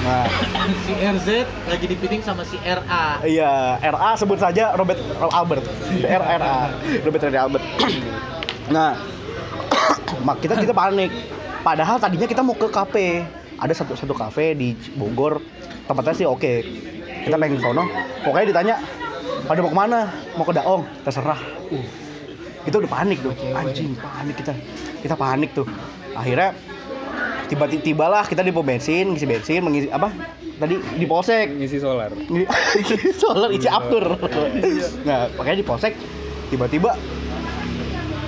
[SPEAKER 1] Nah.
[SPEAKER 2] Si RZ lagi dipiting sama si RA.
[SPEAKER 1] iya RA sebut saja Robert Albert. R RA Robert Randy Albert. Nah mak kita kita panik. Padahal tadinya kita mau ke kafe. Ada satu satu kafe di Bogor. Tempatnya sih oke. Kita pengen ke sono. Pokoknya ditanya pada mau ke mana? Mau ke Daong? Terserah. Uh. Kita udah panik tuh. Anjing panik kita. Kita panik tuh. Akhirnya tiba-tiba tibalah kita di pom bensin ngisi bensin mengisi apa tadi di polsek
[SPEAKER 4] ngisi solar.
[SPEAKER 1] Ini solar isi aftur. Nah, makanya di polsek tiba-tiba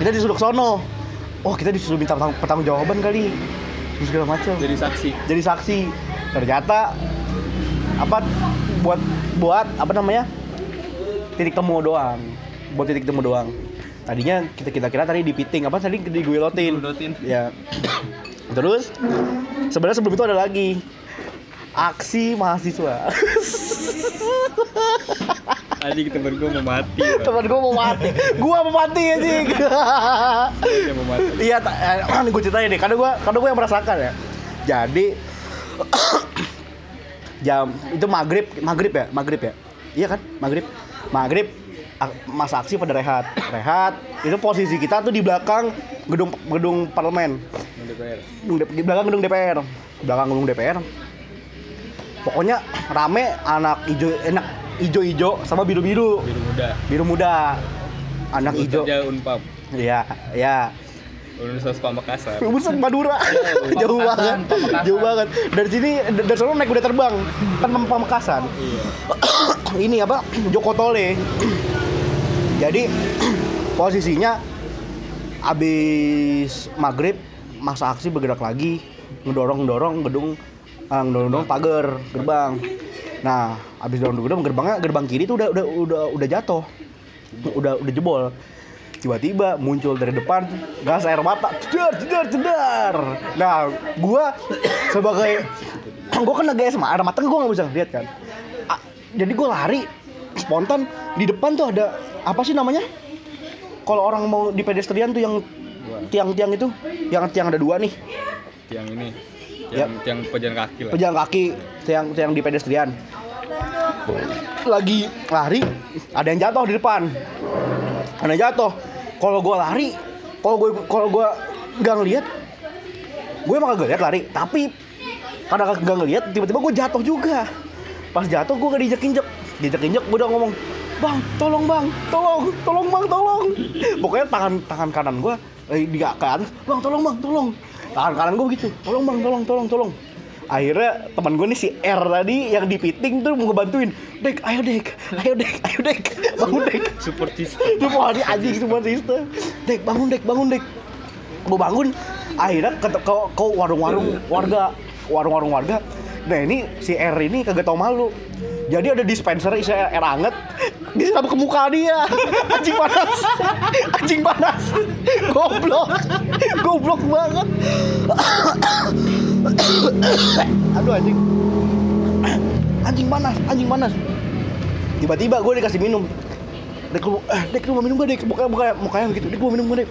[SPEAKER 1] kita disuruh ke sono. Oh, kita disuruh minta pertang- pertanggungjawaban kali. Terus segala macam.
[SPEAKER 4] Jadi saksi.
[SPEAKER 1] Jadi saksi. Ternyata apa buat buat apa namanya? titik temu doang. Buat titik temu doang. Tadinya kita kita kira tadi dipiting apa tadi diguilotin.
[SPEAKER 3] Guilotin.
[SPEAKER 1] Ya. Terus sebenarnya sebelum itu ada lagi aksi mahasiswa.
[SPEAKER 4] Anjing temen gue mau mati. Pak.
[SPEAKER 1] Temen gue mau mati, gue mau mati anjing.
[SPEAKER 4] Mau mati.
[SPEAKER 1] Iya, eh, gue ceritain deh, karena gue karena gue yang merasakan ya. Jadi jam itu maghrib, maghrib ya, maghrib ya. Iya kan, maghrib, maghrib. Masa aksi pada rehat, rehat. Itu posisi kita tuh di belakang gedung gedung parlemen,
[SPEAKER 4] DPR.
[SPEAKER 1] Di belakang gedung DPR, belakang gedung DPR. Pokoknya rame anak ijo, enak ijo-ijo sama biru-biru,
[SPEAKER 4] Biru muda.
[SPEAKER 1] biru muda, anak ijo.
[SPEAKER 4] Unpam.
[SPEAKER 1] Iya, iya.
[SPEAKER 4] Universitas Pamekasan.
[SPEAKER 1] Buset Madura. jauh banget. Jauh banget. Dari sini dari sana naik kuda terbang. Kan Pam- Pamekasan.
[SPEAKER 4] Iya.
[SPEAKER 1] Ini apa? Joko Tole. Jadi posisinya abis maghrib masa aksi bergerak lagi ngedorong ngedorong gedung eh, ngedorong ngedorong pagar gerbang nah abis dorong gedung gerbangnya gerbang kiri tuh udah udah udah udah jatuh udah udah jebol tiba-tiba muncul dari depan gas air mata jedar jedar jedar nah gua sebagai gua kan lagi SMA air mata gua nggak bisa lihat kan. Ah, jadi gua lari spontan di depan tuh ada apa sih namanya? Kalau orang mau di pedestrian tuh yang tiang-tiang itu yang tiang ada dua nih.
[SPEAKER 4] Tiang ini. Tiang, tiang pejalan kaki lah.
[SPEAKER 1] pejalan kaki tiang tiang di pedestrian. Lagi lari ada yang jatuh di depan. Ada yang jatuh kalau gue lari kalau gue kalau gue nggak ngelihat gue emang kagak lihat lari. Tapi karena nggak ngelihat tiba-tiba gue jatuh juga. Pas jatuh gue gak diinjek injek diinjek injek gue udah ngomong bang tolong bang tolong tolong bang tolong. Pokoknya tangan tangan kanan gue eh, di atas bang tolong bang tolong. Tangan kanan gue begitu tolong bang tolong tolong tolong akhirnya teman gue nih si R tadi yang di piting tuh mau ngebantuin. Dek ayo dek ayo dek ayo dek bangun dek.
[SPEAKER 4] Support system.
[SPEAKER 1] hari anjing semua sistem dek bangun dek bangun dek. Gue bangun akhirnya ke, ke, ke warung-warung warga warung-warung warga. Nah ini si R ini kagak tau malu jadi ada dispenser isi air hangat disiram ke muka dia. Anjing panas. Anjing panas. Goblok. Goblok banget. Aduh anjing. Anjing panas anjing panas. Tiba-tiba gue dikasih minum. Dek eh dek lu mau minum gak dek mukanya mukanya mukanya begitu dek mau minum gak dek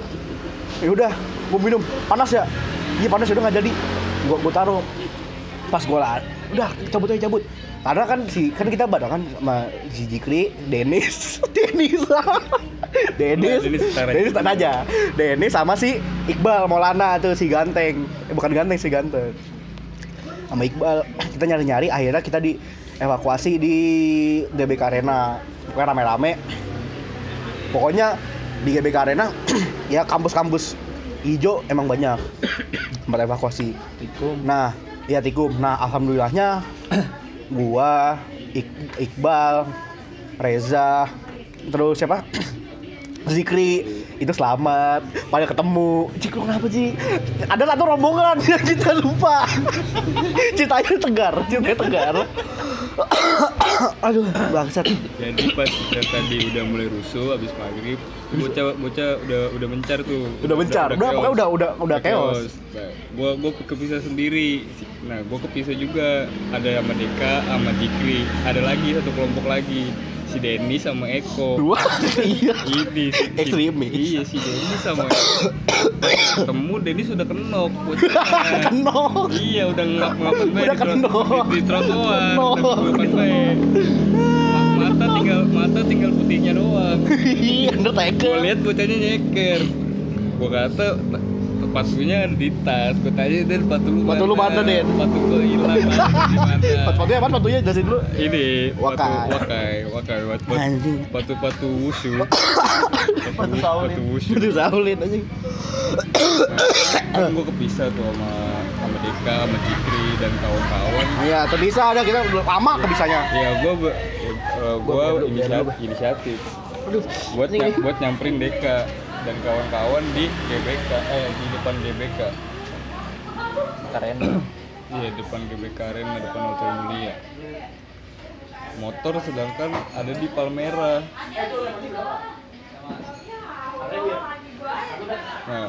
[SPEAKER 1] ya udah gue minum. Panas ya? Iya panas. Ya udah nggak jadi. Gue gue taruh. Pas gue lah udah cabut aja cabut karena kan si kan kita barengan sama si Jikri, Denis, Denis
[SPEAKER 4] setara
[SPEAKER 1] Denis tak aja, Denis sama si Iqbal Maulana tuh si ganteng, eh, bukan ganteng si ganteng, sama Iqbal. Kita nyari-nyari akhirnya kita di evakuasi di GBK Arena. Pokoknya rame-rame. Pokoknya di GBK Arena ya kampus-kampus hijau emang banyak. Tempat evakuasi. Nah ya tikum. Nah alhamdulillahnya gua Iqbal Reza. Terus siapa Zikri itu selamat pada ketemu Cik lu kenapa sih ada satu rombongan yang kita lupa ceritanya tegar ceritanya tegar aduh bangsat
[SPEAKER 4] Jadi pas kita tadi udah mulai rusuh abis maghrib, bocah bocah udah udah mencar tuh.
[SPEAKER 1] udah udah
[SPEAKER 4] chaos.
[SPEAKER 1] pokoknya udah udah udah chaos
[SPEAKER 4] Nah, gua gua kepisah sendiri. Nah, gua kepisah juga. Ada sama Deka, sama Jikri. Ada lagi satu kelompok lagi. Si Denny sama Eko.
[SPEAKER 1] dua iya
[SPEAKER 4] Ini si-
[SPEAKER 1] Ekstremis.
[SPEAKER 4] Iya si Denny sama Eko. Ketemu Denny sudah kenok
[SPEAKER 1] kenok
[SPEAKER 4] Iya udah ngap ngapain bae
[SPEAKER 1] Udah kenok.
[SPEAKER 4] di, di trotoar, udah Mata tinggal mata tinggal putihnya doang.
[SPEAKER 1] iya
[SPEAKER 4] Gue
[SPEAKER 1] Undertaker
[SPEAKER 4] lihat bocahnya nyeker. Gue kata sepatunya ada di tas. Gue tanya Den sepatu lu
[SPEAKER 1] Sepatu lu mana, Den?"
[SPEAKER 4] Sepatu gue hilang
[SPEAKER 1] sepatunya apa? Sepatunya jelasin dulu.
[SPEAKER 4] Ini
[SPEAKER 1] Wakai.
[SPEAKER 4] Wakai, wakai, wakai, sepatu sepatu wushu.
[SPEAKER 1] Sepatu Shaolin.
[SPEAKER 4] sepatu
[SPEAKER 1] Shaolin anjing.
[SPEAKER 4] Kan gue kepisah tuh sama sama Deka, sama Jikri dan kawan-kawan.
[SPEAKER 1] iya terbisa ada kita udah lama kebisanya
[SPEAKER 4] Ya gue be, eh,
[SPEAKER 1] biar
[SPEAKER 4] inisiatif, inisiatif buat nyamperin Deka dan kawan-kawan di GBK eh di depan GBK.
[SPEAKER 2] Keren.
[SPEAKER 4] Iya depan GBK Arena depan Hotel Mulia. Motor sedangkan ada di Palmera. Nah,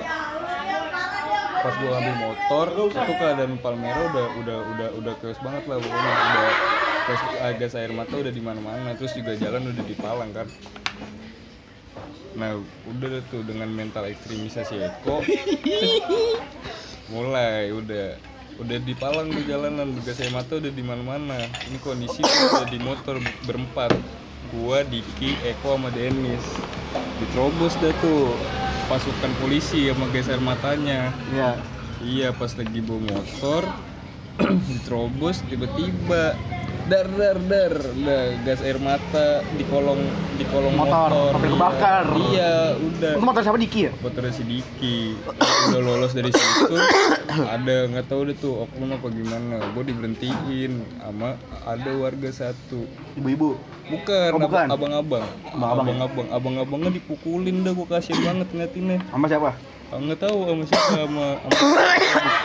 [SPEAKER 4] pas gua ambil motor itu keadaan Palmera udah udah udah udah chaos banget lah pokoknya udah gas, air mata udah di mana-mana terus juga jalan udah dipalang kan nah udah tuh dengan mental ekstremisasi Eko. Mulai udah. Udah dipalang di jalanan gas air mata udah di mana-mana. Ini kondisi udah di motor berempat. Gua Diki Eko sama Denis diterobos dah tuh. Pasukan polisi sama gas air matanya.
[SPEAKER 1] Iya.
[SPEAKER 4] Iya pas lagi bawa motor diterobos tiba-tiba dar dar dar udah gas air mata di kolong di kolong
[SPEAKER 1] Motor,
[SPEAKER 4] motor, Iya.
[SPEAKER 1] kebakar.
[SPEAKER 4] iya udah.
[SPEAKER 1] Itu motor siapa Diki ya?
[SPEAKER 4] Motornya si Diki. Udah lolos dari situ. Ada nggak tahu deh tuh oknum apa gimana. Gue diberhentiin sama ada warga satu.
[SPEAKER 1] Ibu-ibu?
[SPEAKER 4] Bukan,
[SPEAKER 1] Oh, bukan.
[SPEAKER 4] abang- abang-abang
[SPEAKER 1] Abang-abang.
[SPEAKER 4] abang-abang. Abang-abangnya dipukulin dah gue kasihan banget ngeliatinnya.
[SPEAKER 1] Sama siapa
[SPEAKER 4] nggak tahu sama siapa sama sama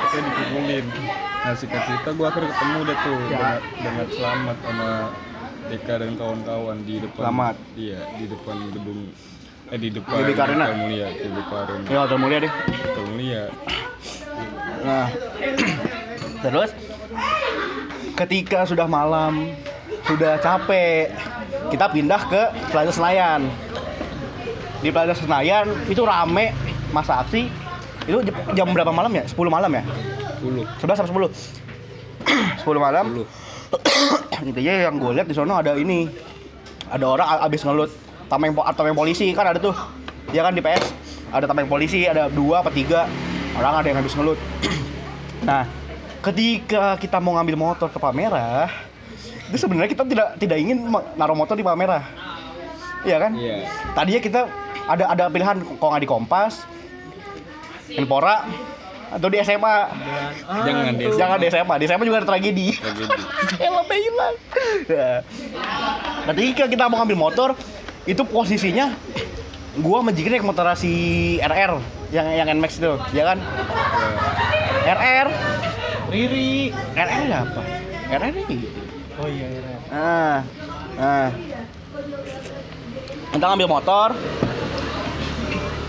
[SPEAKER 4] saya dipukulin nah singkat cerita gue akhirnya ketemu deh tuh
[SPEAKER 1] Ya.
[SPEAKER 4] dengan, dengan selamat sama Deka dan kawan-kawan di depan
[SPEAKER 1] Selamat.
[SPEAKER 4] iya di depan gedung eh di depan
[SPEAKER 1] GBK Arena.
[SPEAKER 4] Hotel Mulia GBK Arena
[SPEAKER 1] ya hotel mulia deh
[SPEAKER 4] Hotel Mulia
[SPEAKER 1] Nah, terus ketika sudah malam, sudah capek, kita pindah ke Plaza Senayan. Di Plaza Senayan itu rame masa aksi. Itu jam- berapa malam ya? 10 malam ya?
[SPEAKER 4] 10
[SPEAKER 1] 11 sampai 10. 10 malam.
[SPEAKER 4] 10
[SPEAKER 1] Intinya yang gue lihat di sana ada ini. Ada orang abis ngelut tameng tameng polisi kan ada tuh. Ya kan di PS ada tameng polisi, ada dua apa tiga orang ada yang habis ngelut. nah, ketika kita mau ngambil motor ke Palmerah, itu sebenarnya kita tidak tidak ingin naruh motor di Palmerah. Iya kan?
[SPEAKER 4] Iya.
[SPEAKER 1] Tadinya kita ada ada pilihan kalau nggak di Kompas, Menpora, atau di SMA.
[SPEAKER 4] Jangan deh.
[SPEAKER 1] Jangan di SMA, di SMA juga ada tragedi.
[SPEAKER 4] Tragedi.
[SPEAKER 1] Helmnya hilang. Ya. Ketika kita mau ngambil motor, itu posisinya gua sama Jikri naik motor si RR yang yang NMAX itu, ya kan? RR,
[SPEAKER 2] Riri.
[SPEAKER 1] RR ya apa? RR ini.
[SPEAKER 2] Oh iya, iya.
[SPEAKER 1] Nah, nah. Kita ngambil motor.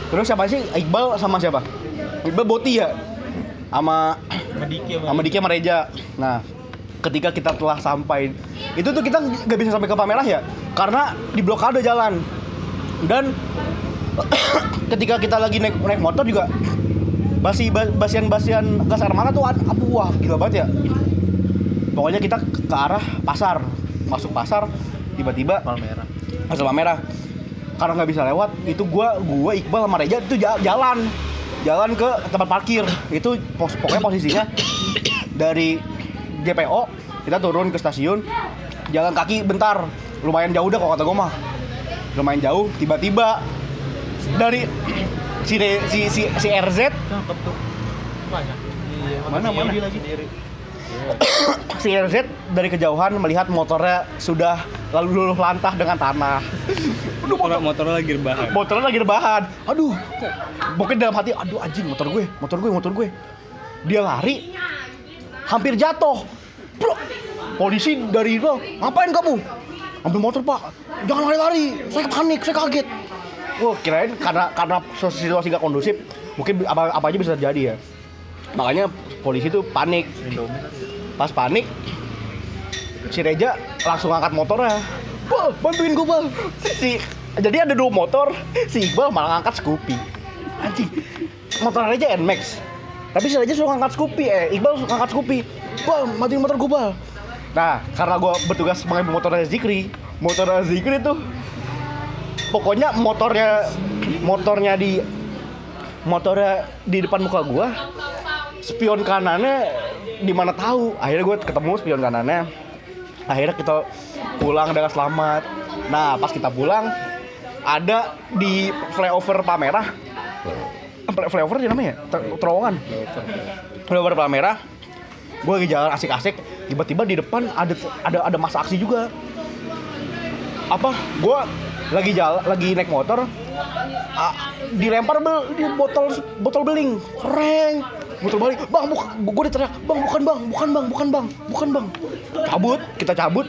[SPEAKER 1] Terus siapa sih? Iqbal sama siapa? Iqbal Boti ya? Sama sama Diki sama Reja. Nah, ketika kita telah sampai itu tuh kita nggak bisa sampai ke Pamerah ya? Karena di blokade jalan. Dan ketika kita lagi naik naik motor juga basi basian basian gas air mata tuh abu wah gila banget ya. Pokoknya kita ke, arah pasar. Masuk pasar tiba-tiba
[SPEAKER 2] Palmera.
[SPEAKER 1] Pasar Palmerah karena nggak bisa lewat itu gua gua Iqbal sama Reja itu ja- jalan jalan ke tempat parkir. Itu pos, pokoknya posisinya dari GPO kita turun ke stasiun jalan kaki bentar. Lumayan jauh dah kalau kata gua mah. Lumayan jauh tiba-tiba dari si si si, si RZ Mana, mana? Si RZ dari kejauhan melihat motornya sudah lalu luluh lantah dengan tanah.
[SPEAKER 4] Motor motor lagi rebahan.
[SPEAKER 1] motornya lagi rebahan. Aduh kok mungkin dalam hati aduh anjing motor gue motor gue motor gue. Dia lari hampir jatuh. Bro polisi dari itu ngapain kamu? Ambil motor pak. Jangan lari-lari saya panik saya kaget. Oh kirain karena karena situasi gak kondusif mungkin apa apa aja bisa terjadi ya. Makanya polisi tuh panik. Pas panik si Reja langsung angkat motornya. Bal, bantuin gue bal. Si jadi ada dua motor. Si Iqbal malah ngangkat Scoopy. Anjing motor Reja Nmax tapi si Reja suruh ngangkat Scoopy eh Iqbal suruh ngangkat Scoopy. Bal bantuin motor gue bal. Nah karena gue bertugas mengambil motornya Zikri motornya Zikri tuh pokoknya motornya motornya di motornya di depan muka gua spion kanannya di mana tahu. Akhirnya gue ketemu spion kanannya akhirnya kita pulang dengan selamat. Nah pas kita pulang ada di flyover Palmerah. Fly- flyover sih namanya? Ter- terowongan? Flyover Palmerah. Gue lagi jalan asik-asik tiba-tiba di depan ada ada ada masa aksi juga. Apa? Gue lagi jalan lagi naik motor dilempar bel, di botol botol beling. Keren botol balik. Bang bukan gue diteriak bang bukan bang bukan bang bukan bang bukan bang. Cabut kita cabut.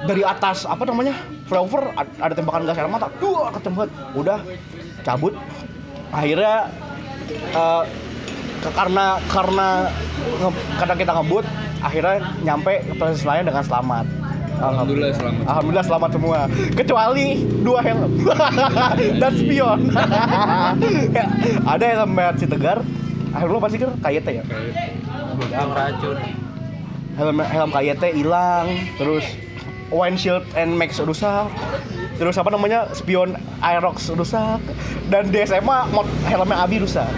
[SPEAKER 1] Dari atas apa namanya flyover ad- ada tembakan gas air mata. Dua ketembak udah cabut. Akhirnya ke- karena karena karena kita ngebut akhirnya nyampe ke proses lain dengan selamat.
[SPEAKER 4] Alhamdulillah selamat.
[SPEAKER 1] Alhamdulillah selamat semua. Kecuali dua helm. Dan spion. Ya, ada helm si Tegar. Helm lo pasti kan KYT ya?
[SPEAKER 2] Yang racun.
[SPEAKER 1] Helm helm KYT hilang, terus windshield and max rusak. Terus apa namanya? Spion Aerox rusak dan di SMA mot- helmnya Abi rusak.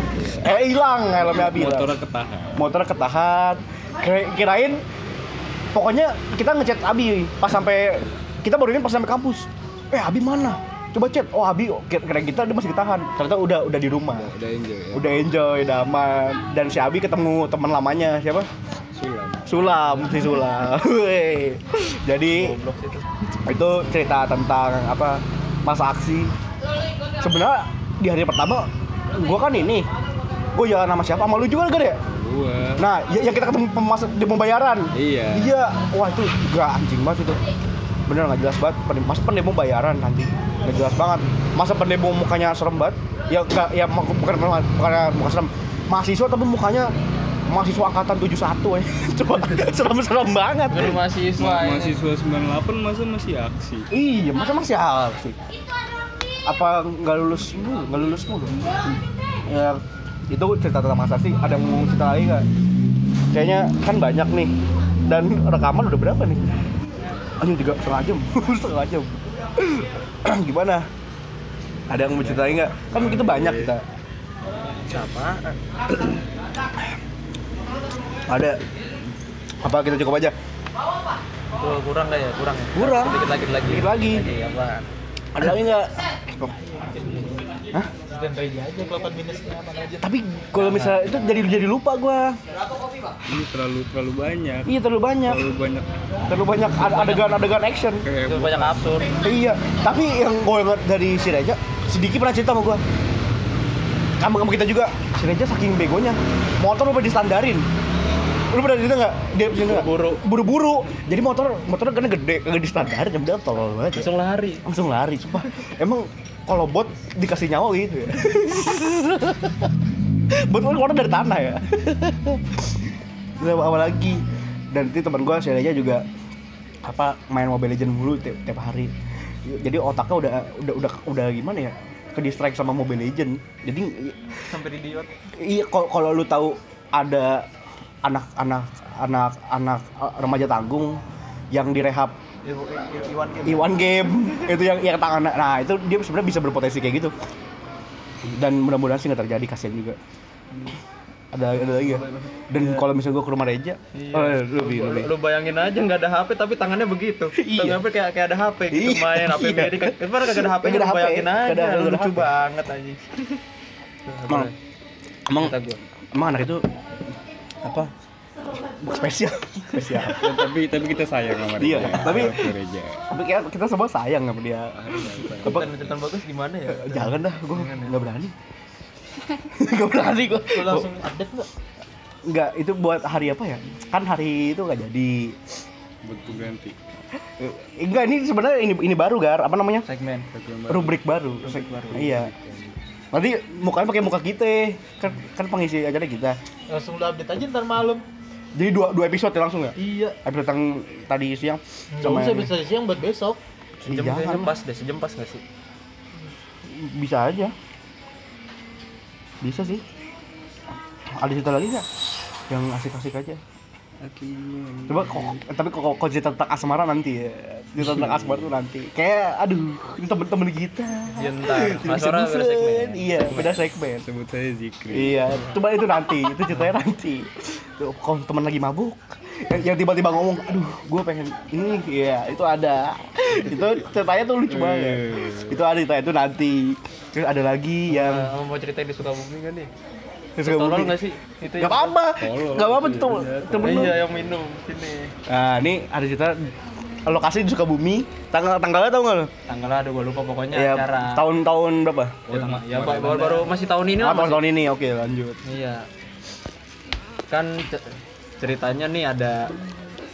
[SPEAKER 1] Eh hilang helmnya Abi.
[SPEAKER 4] Motornya ketahan.
[SPEAKER 1] motor ketahan Kira- kirain pokoknya kita ngechat Abi pas sampai kita baru ini pas sampai kampus eh Abi mana coba chat oh Abi kira kira kita dia masih ditahan ternyata udah udah di rumah
[SPEAKER 4] Udah enjoy ya.
[SPEAKER 1] udah enjoy udah aman dan si Abi ketemu teman lamanya siapa
[SPEAKER 4] Sulam.
[SPEAKER 1] Sulam si Sulam jadi
[SPEAKER 2] itu.
[SPEAKER 1] cerita tentang apa masa aksi sebenarnya di hari pertama gua kan ini gue jalan sama siapa sama lu juga deh
[SPEAKER 4] Gua.
[SPEAKER 1] Nah, yang kita ketemu pemas di pembayaran.
[SPEAKER 4] Iya.
[SPEAKER 1] Iya, wah itu gak anjing banget itu. Bener nggak jelas banget. Pen- Masa pendemo bayaran nanti nggak jelas banget. Masa pendemo mukanya serem banget. Ya nggak, ya bukan bukan bukan muka serem. Mahasiswa tapi mukanya mahasiswa angkatan 71 ya. Coba serem-serem banget.
[SPEAKER 2] Baru mahasiswa.
[SPEAKER 4] Ma-
[SPEAKER 2] ya.
[SPEAKER 4] mahasiswa 98 masa masih aksi.
[SPEAKER 1] Iya, masa masih sih? Apa nggak lulus dulu? Nggak lulus dulu? Ya, itu cerita tentang masa sih. Ada yang mau cerita lagi nggak? Kayaknya kan banyak nih. Dan rekaman udah berapa nih? Anjing tiga setengah jam, setengah jam. Gimana? Ada yang mau cerita lagi nggak? Kan kita banyak kita.
[SPEAKER 2] Siapa?
[SPEAKER 1] Ada. Apa kita cukup aja?
[SPEAKER 2] Tuh, kurang nggak ya? Kurang ya?
[SPEAKER 1] Kurang.
[SPEAKER 2] Dikit lagi, dikit lagi.
[SPEAKER 1] Dikit lagi.
[SPEAKER 2] Lagi apaan?
[SPEAKER 1] Ada lagi nggak? Hah?
[SPEAKER 2] Dan ready aja kelapan minusnya.
[SPEAKER 1] Tapi kalau misalnya itu jadi jadi lupa gua.
[SPEAKER 4] Ini terlalu terlalu banyak.
[SPEAKER 1] Iya terlalu banyak.
[SPEAKER 4] Terlalu banyak
[SPEAKER 1] Terlalu banyak ade- adegan-adegan action.
[SPEAKER 4] kayak
[SPEAKER 3] Itu banyak absurd.
[SPEAKER 1] Iya, tapi yang gue ingat dari si Reja, si Diki pernah cerita sama gue. Kamu kamu kita juga, si Reja saking begonya, motor udah distandarin. Lu pernah cerita nggak? Dia cerita nggak?
[SPEAKER 3] Buru-buru.
[SPEAKER 1] Buru-buru. Jadi motor motornya kan gede, kagak distandarin, yang udah tolol banget. ya.
[SPEAKER 3] Langsung lari.
[SPEAKER 1] Langsung lari, sumpah. Emang kalau bot dikasih nyawa gitu ya. bot kan keluar dari tanah ya. Apa lagi? Dan itu teman gue si Reja juga apa main Mobile Legend mulu tiap, tiap hari. Jadi otaknya udah udah udah udah gimana ya? Ke distract sama Mobile Legend. Jadi
[SPEAKER 2] Sampai idiot.
[SPEAKER 1] iya kalau lu tahu ada anak-anak anak-anak eh, remaja tanggung yang direhab
[SPEAKER 2] Iwan game.
[SPEAKER 1] Iwan game itu yang yang tangan nah itu dia sebenarnya bisa berpotensi kayak gitu dan mudah-mudahan sih nggak terjadi kasihan juga ada ada lagi ya dan kalau misalnya gua ke rumah Reja
[SPEAKER 3] Iya.
[SPEAKER 1] oh, lebih
[SPEAKER 3] Lu,
[SPEAKER 1] lebih
[SPEAKER 3] lu bayangin aja nggak ada HP tapi tangannya begitu.
[SPEAKER 1] Iya.
[SPEAKER 3] Tangannya kayak kayak ada HP gitu
[SPEAKER 1] Iya.
[SPEAKER 3] main HP
[SPEAKER 1] Iya.
[SPEAKER 3] miring. Kan kagak ada HP,
[SPEAKER 1] Kagak ada HP,
[SPEAKER 3] bayangin aja.
[SPEAKER 1] ada-
[SPEAKER 3] Lucu banget anjing.
[SPEAKER 1] emang emang
[SPEAKER 3] Kata gua.
[SPEAKER 1] emang anak itu apa? Spesial. Spesial.
[SPEAKER 4] Ya, tapi tapi kita sayang sama
[SPEAKER 1] Iya,
[SPEAKER 4] Reja.
[SPEAKER 1] tapi- tapi kita semua sayang sama dia. Apa?
[SPEAKER 3] Cerita bagus gimana ya?
[SPEAKER 1] jangan dah gua nggak berani. Nggak berani gua.
[SPEAKER 2] Lu langsung update nggak?
[SPEAKER 1] nggak itu buat hari apa ya? Kan hari itu nggak jadi.
[SPEAKER 4] Betul ganti.
[SPEAKER 1] Eh, enggak ini sebenarnya ini ini baru gar. Apa namanya?
[SPEAKER 3] Segmen.
[SPEAKER 1] rubrik baru. Iya. Nanti mukanya pakai muka kita. Kan kan pengisi acara kita.
[SPEAKER 2] Langsung lu update aja ntar malam.
[SPEAKER 1] Jadi dua dua episode ya langsung ya?
[SPEAKER 2] Iya.
[SPEAKER 1] Episode yang tadi siang
[SPEAKER 2] Nggak usah bisa siang buat besok.
[SPEAKER 3] Sejam,
[SPEAKER 1] Jangan
[SPEAKER 3] sejam pas deh, sejam pas nggak sih?
[SPEAKER 1] bisa aja. Bisa sih. Ada cerita lagi nggak? Yang asik-asik aja. Coba kok, tapi kok kok cerita tentang asmara nanti ya. Cerita tentang asmara tuh nanti. Kayak aduh, ini temen-temen kita.
[SPEAKER 3] Iya ntar. Mas Ora
[SPEAKER 1] Disebut-sebut.
[SPEAKER 3] beda segmen.
[SPEAKER 1] Iya, beda segmen.
[SPEAKER 4] Sebut saya Zikri.
[SPEAKER 1] Iya, coba itu nanti, itu ceritanya nanti. Tuh, Kalau teman lagi mabuk, yang, yang tiba-tiba ngomong, aduh, gue pengen ini, iya, itu ada. Itu ceritanya tuh lucu banget. Itu ada itu nanti. Terus ada lagi yang
[SPEAKER 3] Eh, mau ceritain di Sukabumi kan nih?
[SPEAKER 1] Terus
[SPEAKER 3] Tolol nggak sih? Itu
[SPEAKER 1] Gak apa-apa, gak apa-apa tuh temen lu.
[SPEAKER 3] Iya yang minum sini.
[SPEAKER 1] Nah, ini ada cerita lokasi di Sukabumi. Tanggal tanggalnya tau nggak lo?
[SPEAKER 3] Tanggalnya ada gua lupa pokoknya
[SPEAKER 1] Ya,
[SPEAKER 3] acara.
[SPEAKER 1] tahun-tahun berapa?
[SPEAKER 3] Ya, ya ba- baru, baru masih tahun ini
[SPEAKER 1] Ah,
[SPEAKER 3] lah. masih-
[SPEAKER 1] tahun-tahun ini. Oke, lanjut.
[SPEAKER 3] Iya. Kan ce- ceritanya nih ada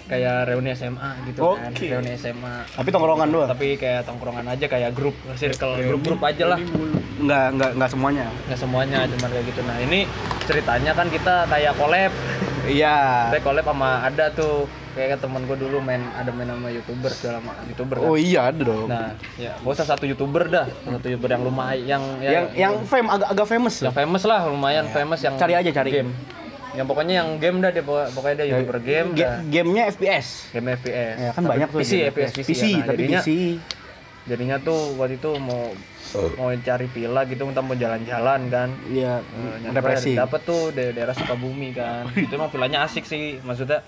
[SPEAKER 3] kayak reuni SMA gitu kan.
[SPEAKER 1] Oke.
[SPEAKER 3] Reuni SMA.
[SPEAKER 1] Tapi tongkrongan doang.
[SPEAKER 3] Tapi kayak tongkrongan aja kayak grup, circle, grup-grup aja lah.
[SPEAKER 1] Nggak nggak nggak semuanya.
[SPEAKER 3] Nggak semuanya cuma kayak gitu. Nah, ini ceritanya kan kita kayak collab.
[SPEAKER 1] Iya.
[SPEAKER 3] Kita collab sama ada tuh kayak temen gue dulu main ada main sama youtuber segala macam youtuber kan.
[SPEAKER 1] Oh iya ada dong.
[SPEAKER 3] Nah, ya, gak usah satu youtuber dah, satu youtuber yang lumayan, yang
[SPEAKER 1] yang yang fame agak agak famous.
[SPEAKER 3] yang famous lah, lumayan famous yang
[SPEAKER 1] Cari aja, cari.
[SPEAKER 3] game. Yang pokoknya yang game dah dia pokoknya dia youtuber game,
[SPEAKER 1] Ga-
[SPEAKER 3] dah.
[SPEAKER 1] gamenya FPS.
[SPEAKER 3] game FPS.
[SPEAKER 1] Ya kan
[SPEAKER 3] Tapi
[SPEAKER 1] banyak tuh.
[SPEAKER 3] PC, FPS, PC,
[SPEAKER 1] PC,
[SPEAKER 3] ya. Nah,
[SPEAKER 1] tapi
[SPEAKER 3] jadinya,
[SPEAKER 1] PC.
[SPEAKER 3] jadinya tuh waktu itu mau mau cari villa gitu, kita mau jalan-jalan kan.
[SPEAKER 1] Iya,
[SPEAKER 3] Uh,
[SPEAKER 1] depresi.
[SPEAKER 3] Dapat tuh di daerah Sukabumi kan. itu emang villanya asik sih, maksudnya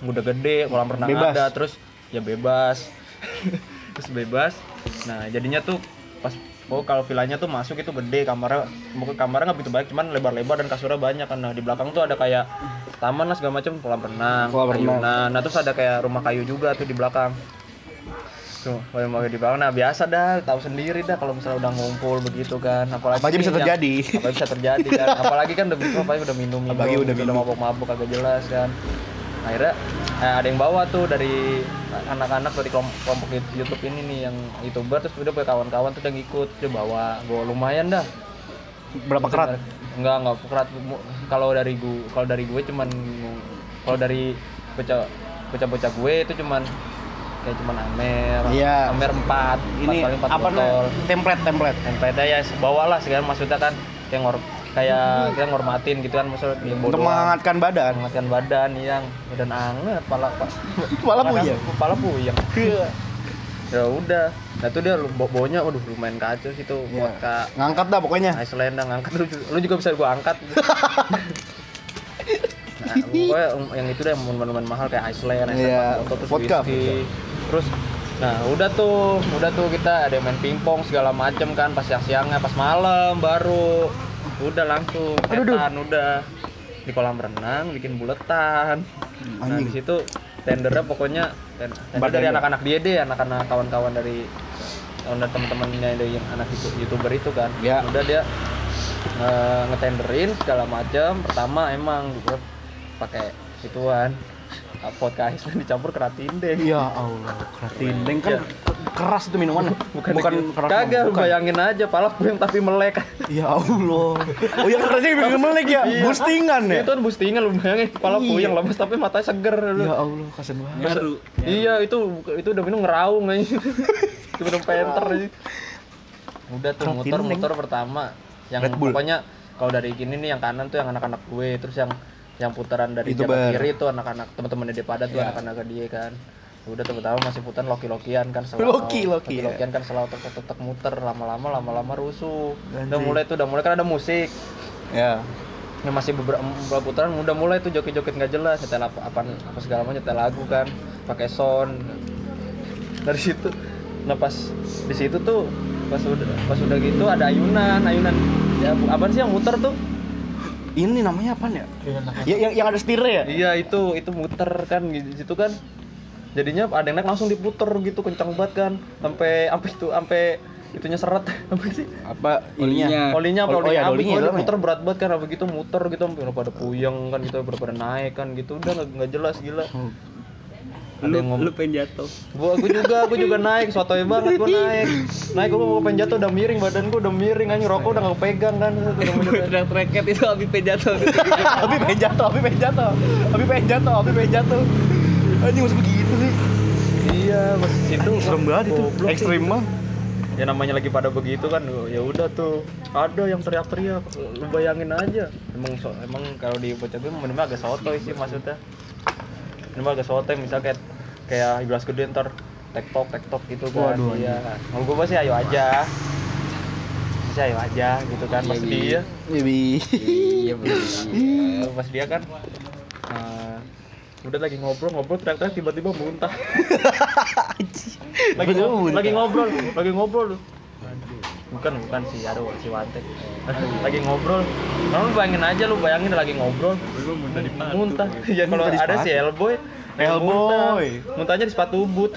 [SPEAKER 3] udah gede, kolam renang
[SPEAKER 1] Bebas.
[SPEAKER 3] ada, terus ya bebas. terus bebas. Nah, jadinya tuh pas oh kalau villanya tuh masuk itu gede kamarnya mungkin kamarnya nggak begitu banyak cuman lebar-lebar dan kasurnya banyak. Kan nah di belakang tuh ada kayak taman lah segala macam kolam renang
[SPEAKER 1] Kolam renang.
[SPEAKER 3] ayunan nah terus ada kayak rumah kayu juga tuh di belakang. Tuh rumah kayu di belakang. Nah biasa dah tahu sendiri dah kalau misalnya udah ngumpul begitu kan. Apalagi
[SPEAKER 1] Apa aja bisa
[SPEAKER 3] yang-
[SPEAKER 1] terjadi.
[SPEAKER 3] apa bisa terjadi kan. Apalagi kan udah begitu apalagi udah minum minum
[SPEAKER 1] Apalagi udah minum.
[SPEAKER 3] mabok-mabok agak jelas kan akhirnya eh, ada yang bawa tuh dari anak-anak dari kelompok, kelompok YouTube ini nih yang youtuber terus udah punya kawan-kawan tuh udah ngikut dia bawa gue lumayan dah
[SPEAKER 1] Berapa kerat?
[SPEAKER 3] enggak enggak kerat kalau dari gue kalau dari gue cuman kalau dari bocah bocah bocah gue itu cuman kayak cuman amer
[SPEAKER 1] Iya.
[SPEAKER 3] amer empat
[SPEAKER 1] Ini
[SPEAKER 3] empat kali empat
[SPEAKER 1] apa
[SPEAKER 3] botol?
[SPEAKER 1] Template, template.
[SPEAKER 3] NPD ya bawa lah sekarang maksudnya kan kayak ngor kayak kita ngormatin gitu kan maksudnya yang
[SPEAKER 1] Untuk menghangatkan badan.
[SPEAKER 3] menghangatkan badan yang badan anget pala
[SPEAKER 1] Malah puyeng.
[SPEAKER 3] kepala puyeng
[SPEAKER 1] Iya.
[SPEAKER 3] ya udah nah itu dia bawanya waduh lumayan kacau sih tuh
[SPEAKER 1] Iya.
[SPEAKER 3] vodka
[SPEAKER 1] Ngangkat dah pokoknya.
[SPEAKER 3] Iceland ngangkat lu, lu juga bisa gua angkat nah, pokoknya yang itu deh minuman mahal kayak Iceland, Iceland
[SPEAKER 1] Iya,
[SPEAKER 3] Vodka, terus
[SPEAKER 1] vodka,
[SPEAKER 3] whisky. terus Nah udah tuh, udah tuh kita ada main pingpong segala macem kan pas siang-siangnya, pas malam baru udah langsung setan udah di kolam renang bikin buletan. Nah di situ tendernya pokoknya ten- tender dari anak-anak dia deh, anak-anak kawan-kawan dari owner teman-temannya dari yang anak itu- youtuber itu kan.
[SPEAKER 1] Ya.
[SPEAKER 3] Udah dia eh, ngetenderin segala macam. Pertama emang gue pakai ituan vodka ice dicampur keratin deh.
[SPEAKER 1] Ya Allah, keratin kan
[SPEAKER 3] Iya.
[SPEAKER 1] keras itu minuman. Bukan, keras.
[SPEAKER 3] Kagak,
[SPEAKER 1] bukan.
[SPEAKER 3] bayangin aja pala puyeng tapi melek.
[SPEAKER 1] Ya Allah. Oh yang kerasnya bikin melek ya,
[SPEAKER 3] Iya.
[SPEAKER 1] boostingan ya.
[SPEAKER 3] Itu kan boostingan lu bayangin kepala
[SPEAKER 1] Iya.
[SPEAKER 3] puyeng lemes tapi matanya seger. lu.
[SPEAKER 1] Ya Allah, kasian banget.
[SPEAKER 4] Nyaru.
[SPEAKER 3] Iya, itu itu udah minum ngeraung aja. itu minum penter aja. Udah tuh
[SPEAKER 1] Keratin,
[SPEAKER 3] motor-motor pertama yang pokoknya kalau dari gini nih yang kanan tuh yang anak-anak gue, terus yang yang putaran dari jalan kiri tuh anak-anak teman-temannya dia pada tuh
[SPEAKER 1] Iya.
[SPEAKER 3] anak-anak dia kan. Udah tuh pertama masih putaran loki-lokian kan
[SPEAKER 1] Loki, Loki, ya.
[SPEAKER 3] lokian kan selalu tetep muter lama-lama lama-lama rusuh. Udah
[SPEAKER 1] Anjing.
[SPEAKER 3] mulai tuh udah mulai kan ada musik.
[SPEAKER 1] Ya.
[SPEAKER 3] Ya masih beberapa, beberapa putaran udah mulai tuh joget-joget nggak jelas nyetel apa, apa apa segala macam nyetel lagu kan pakai sound dari situ nah pas di situ tuh pas udah pas udah gitu ada ayunan ayunan ya apa sih yang muter tuh
[SPEAKER 1] Ini namanya apa ya?
[SPEAKER 2] Iya.
[SPEAKER 1] Ya, yang, yang ada setirnya ya?
[SPEAKER 3] iya itu itu muter kan di situ kan jadinya ada yang naik langsung diputer gitu kencang banget kan sampai sampai itu sampai itunya seret apa sih
[SPEAKER 1] Apa
[SPEAKER 4] Olinya.
[SPEAKER 3] olinya apa
[SPEAKER 1] Oh, oh iya,
[SPEAKER 3] olinya
[SPEAKER 1] ada
[SPEAKER 3] habis
[SPEAKER 1] olinya
[SPEAKER 3] oli
[SPEAKER 1] dalam ya?
[SPEAKER 3] muter berat banget kan apa gitu muter gitu sampai pada puyeng kan gitu pada naik kan gitu udah nggak jelas gila ada
[SPEAKER 4] Lu,
[SPEAKER 3] yang ngomong
[SPEAKER 4] lu pengen jatuh.
[SPEAKER 3] gua gua juga gua juga naik sotoy banget gua naik naik gua mau pengen jatuh udah miring badan gua udah miring anjing rokok udah nggak pegang kan udah
[SPEAKER 4] treket itu Abi pengen jatuh.
[SPEAKER 1] Abi pengen jatuh, Abi pengen jatuh. Abi pengen jatuh, Abi pengen jatuh. Anjing masih begitu sih.
[SPEAKER 3] iya pas situ
[SPEAKER 1] Serem banget itu. Ekstrim banget.
[SPEAKER 3] ya namanya lagi pada begitu kan ya udah tuh ada yang teriak-teriak lu bayangin aja emang so, emang kalau di gue minimal agak sotoy sih maksudnya minimal agak sotoy misal kayak kayak ibras gede ntar tektok tektok gitu kan.
[SPEAKER 1] Waduh,
[SPEAKER 3] iya. kalau gue pasti ayo aja. Pasti ayo aja gitu kan pas dia.
[SPEAKER 1] Bibi.
[SPEAKER 4] Iya. Bener.
[SPEAKER 3] pas dia kan eh, udah lagi ngobrol ngobrol teriak-teriak tiba-tiba muntah. Lagi
[SPEAKER 1] Tiba-tiba
[SPEAKER 3] ngobrol,
[SPEAKER 1] muntah.
[SPEAKER 3] lagi ngobrol lagi ngobrol bukan bukan sih aduh si Wante lagi ngobrol lu bayangin aja lu bayangin lagi ngobrol
[SPEAKER 4] Lu muntah di patu.
[SPEAKER 3] muntah ya kalau ada
[SPEAKER 1] sepatu.
[SPEAKER 3] si Elboy
[SPEAKER 1] Elboy.
[SPEAKER 3] muntah. muntahnya di sepatu boot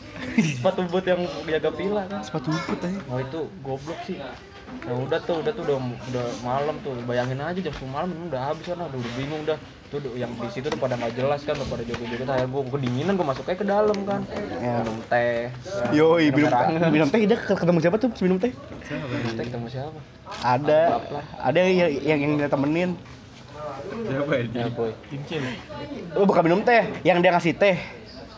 [SPEAKER 3] sepatu boot yang jaga pila kan
[SPEAKER 1] Sepatu butut aja.
[SPEAKER 3] Oh itu goblok sih. Nah udah tuh, udah tuh udah, udah malam tuh. Bayangin aja jam 10 malam udah habis kan, udah, udah bingung dah. Tuh udah- yang di situ tuh pada nggak jelas kan, udah pada joget-joget. Akhirnya gua kedinginan gua masuk aja ke dalam kan.
[SPEAKER 1] Ya.
[SPEAKER 3] Minum teh.
[SPEAKER 1] Yoi,
[SPEAKER 3] minum
[SPEAKER 1] minum
[SPEAKER 3] air hangat.
[SPEAKER 1] minum teh dia ketemu siapa tuh? Minum teh?
[SPEAKER 3] Minum teh ketemu siapa?
[SPEAKER 1] Ada. Ada yang yang yang dia temenin.
[SPEAKER 4] Siapa ya?
[SPEAKER 3] Ya boy.
[SPEAKER 2] Cincin.
[SPEAKER 1] Oh, bukan minum teh, yang dia ngasih teh.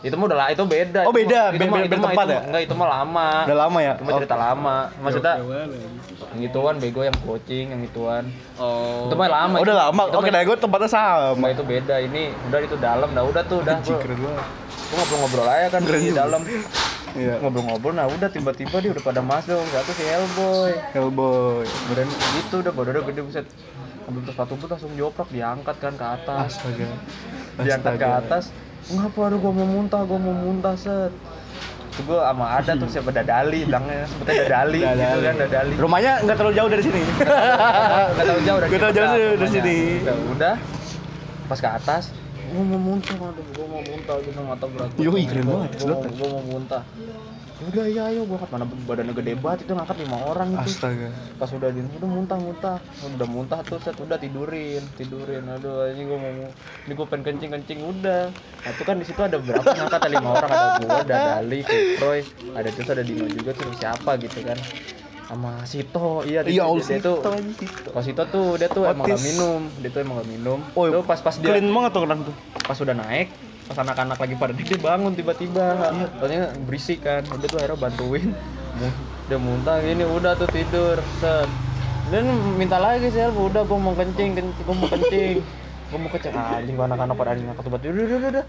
[SPEAKER 3] Itu mah udah lah, itu beda.
[SPEAKER 1] Oh,
[SPEAKER 3] Itu
[SPEAKER 1] beda.
[SPEAKER 3] Itu
[SPEAKER 1] Beda- beda
[SPEAKER 3] itu mah,
[SPEAKER 1] tempat
[SPEAKER 3] itu
[SPEAKER 1] ya?
[SPEAKER 3] Enggak, itu mah lama.
[SPEAKER 1] Udah lama ya?
[SPEAKER 3] Itu mah cerita lama. Maksudnya
[SPEAKER 4] Yang mana?
[SPEAKER 3] yang gituan bego yang coaching, yang gituan.
[SPEAKER 4] Oh.
[SPEAKER 3] Itu mah lama.
[SPEAKER 1] Oh, udah
[SPEAKER 3] itu-
[SPEAKER 1] lama. Oke, dari gue tempatnya sama.
[SPEAKER 3] Nah itu beda ini udah itu dalam dah udah tuh udah gua ngobrol-ngobrol aja kan
[SPEAKER 1] Keren
[SPEAKER 3] di dalam
[SPEAKER 1] Iya.
[SPEAKER 3] ngobrol-ngobrol nah udah tiba-tiba dia udah pada masuk satu si Hellboy
[SPEAKER 1] Hellboy.
[SPEAKER 3] kemudian gitu udah badan udah gede buset ambil terus sepatu pun langsung dioprak diangkat kan ke atas
[SPEAKER 1] Astaga.
[SPEAKER 3] diangkat ke
[SPEAKER 1] Astaga.
[SPEAKER 3] atas ngapa aduh gua mau muntah gua mau muntah set. Itu gua sama ada tuh siapa? Dadali bilangnya. Sebetulnya dadali, gitu
[SPEAKER 1] Dadali.
[SPEAKER 3] kan dadali.
[SPEAKER 1] Rumahnya nggak terlalu jauh dari sini.
[SPEAKER 3] Gak tahu jauh dari
[SPEAKER 1] Nggak tahu
[SPEAKER 3] kita,
[SPEAKER 1] jauh dari
[SPEAKER 3] rumahnya.
[SPEAKER 1] sini.
[SPEAKER 3] Udah, udah. Pas ke atas. Gua mau muntah aduh gua mau muntah gitu mata berat
[SPEAKER 1] Yoi, keren banget,
[SPEAKER 3] gua mau muntah udah iya ayo gua angkat. Mana badannya gede banget itu ngangkat lima orang itu.
[SPEAKER 1] Astaga.
[SPEAKER 3] pas udah di udah muntah muntah udah muntah tuh set. Udah tidurin tidurin. Aduh ini gua mau ini gua pengen kencing kencing udah. Nah itu kan di situ ada berapa? Ngangkat ada lima orang. Ada gua ada Dali Roy ada terus ada Dino juga terus siapa gitu kan. Sama Sito iya dia,
[SPEAKER 1] Iya,
[SPEAKER 3] dia,
[SPEAKER 1] Allah
[SPEAKER 3] dia tuh
[SPEAKER 1] Sito aja Sito.
[SPEAKER 3] Tuh dia tuh emang gak
[SPEAKER 1] Otis.
[SPEAKER 3] minum, dia tuh emang gak minum.
[SPEAKER 1] Oh,
[SPEAKER 3] tuh pas pas dia
[SPEAKER 1] Clean banget tuh orang tuh.
[SPEAKER 3] pas udah naik, pas anak-anak lagi pada dia bangun tiba-tiba. Soalnya berisik kan. Udah tuh akhirnya bantuin. Dia muntah gini udah tuh tidur. Set. Dan minta lagi sih, udah gua mau kencing, kencing gua mau kencing. Gua mau kencing anjing gua anak-anak pada anjing ngangkat obat. Udah, udah, udah, udah.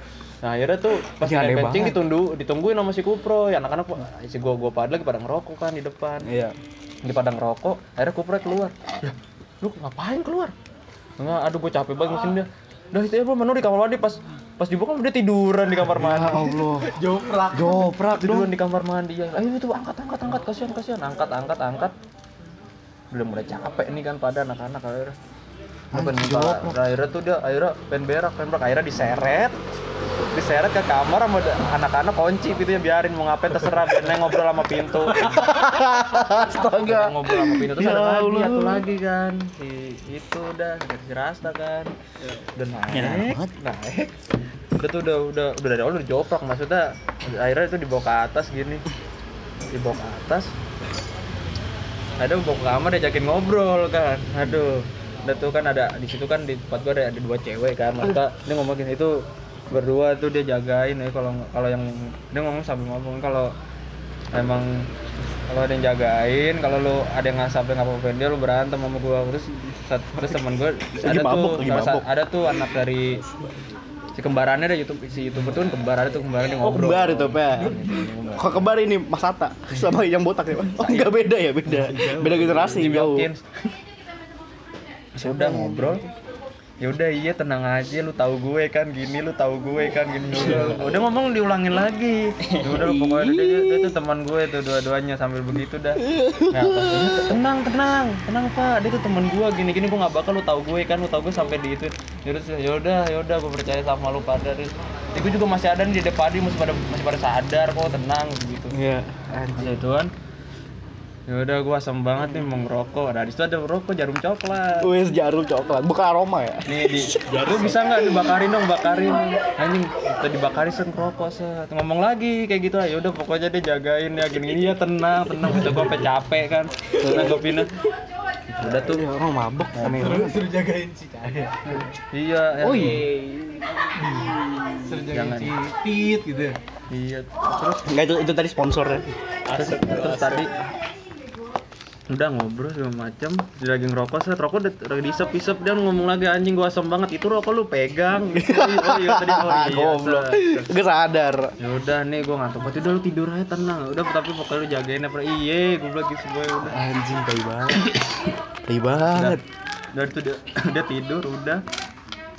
[SPEAKER 3] Nah, akhirnya tuh pas dia kencing ditunggu, ditungguin sama si Kupro. Ya anak-anak si gua gua pada lagi pada ngerokok kan di depan
[SPEAKER 1] Iya.
[SPEAKER 3] di padang rokok akhirnya kupre keluar ya lu ngapain keluar enggak aduh gue capek banget mesin dia udah itu ya bro menu di kamar mandi pas pas dibuka dia tiduran di kamar mandi.
[SPEAKER 1] Ya Allah.
[SPEAKER 2] Joprak.
[SPEAKER 1] Joprak
[SPEAKER 3] tiduran
[SPEAKER 1] dong.
[SPEAKER 3] di kamar mandi. Ya ayo itu angkat angkat angkat. Kasihan kasihan. Angkat angkat angkat. Udah mulai capek nih kan pada anak-anak akhirnya. Akhirnya tuh dia akhirnya pengen berak pengen berak. Akhirnya diseret diseret ke kamar sama anak-anak kunci pintunya biarin mau ngapain terserah biar ngobrol sama pintu.
[SPEAKER 1] Astaga.
[SPEAKER 3] ngobrol sama pintu terus
[SPEAKER 1] Ya
[SPEAKER 3] ada lagi satu lagi kan. Si itu udah si Rasta kan. Udah naik.
[SPEAKER 1] Ya,
[SPEAKER 3] naik. Udah tuh udah udah udah dari awal udah joprak maksudnya akhirnya itu dibawa ke atas gini. Dibawa ke atas. Ada bawa ke kamar diajakin ngobrol kan. Aduh. Udah tuh kan ada di situ kan di tempat gua ada, ada dua cewek kan. Maka dia ngomong gini itu berdua tuh dia jagain ya kalau kalau yang dia ngomong sambil ngomong kalau emang kalau ada yang jagain kalau lu ada yang nggak sampai ngapa-ngapain dia lu berantem sama gua terus terus teman gua ada
[SPEAKER 1] mabuk,
[SPEAKER 3] tuh
[SPEAKER 1] mabuk.
[SPEAKER 3] ada tuh anak dari si kembarannya ada YouTube si youtuber tuh kembar ada tuh kembarannya
[SPEAKER 1] Oh
[SPEAKER 3] ngobrol
[SPEAKER 1] kembar itu Pak. Kok kembar ini Mas Ata sama yang botak ya Pak? Oh enggak beda ya beda. Beda generasi jauh.
[SPEAKER 3] Hopkins. Ya udah ngobrol. Ya udah iya tenang aja lu tahu gue kan gini lu tahu gue kan gini udah udah ngomong diulangin lagi. Ya udah lu pokoknya dia, dia, dia tuh teman gue tuh dua-duanya sambil begitu dah. Nah pas tenang tenang tenang pak dia tuh teman gue gini gini gue nggak bakal lu tahu gue kan lu tahu gue sampai di itu. Ya udah ya udah ya udah gue percaya sama lu pada terus ya, gue juga masih ada nih di depan dia masih pada masih pada sadar kok tenang begitu
[SPEAKER 1] Iya.
[SPEAKER 3] ya itu kan ya udah gua asam banget nih mau ngerokok nah di situ ada rokok jarum coklat
[SPEAKER 1] Wes jarum coklat, bukan aroma ya?
[SPEAKER 3] nih di jarum bisa nggak dibakarin dong bakarin anjing kita dibakarin set rokok set ngomong lagi kayak gitu ya udah pokoknya dia jagain ya gini gini ya tenang tenang udah gua sampai capek kan tenang gua pindah udah tuh
[SPEAKER 1] Ini orang mabuk aneh banget.
[SPEAKER 2] Suruh jagain si Cahaya.
[SPEAKER 3] iya ya.
[SPEAKER 1] Oh iya.
[SPEAKER 2] Suruh
[SPEAKER 3] Jangan.
[SPEAKER 2] jagain si Tit gitu.
[SPEAKER 3] iya terus
[SPEAKER 1] Enggak itu itu tadi sponsornya.
[SPEAKER 3] terus, terus tadi udah ngobrol segala macam dia lagi ngerokok set rokok udah lagi disep isep dia ngomong lagi anjing gua asem banget. Itu rokok lu pegang. Gitu. oh iya tadi oh iya
[SPEAKER 1] goblok. Gue sadar.
[SPEAKER 3] ya udah nih gua ngantuk. Berarti udah lu tidur aja tenang. Udah tapi pokoknya lu jagain apa? Iye gua bilang gitu gue udah.
[SPEAKER 1] Anjing tai banget. Tai banget.
[SPEAKER 3] udah. Itu dia, dia tidur udah.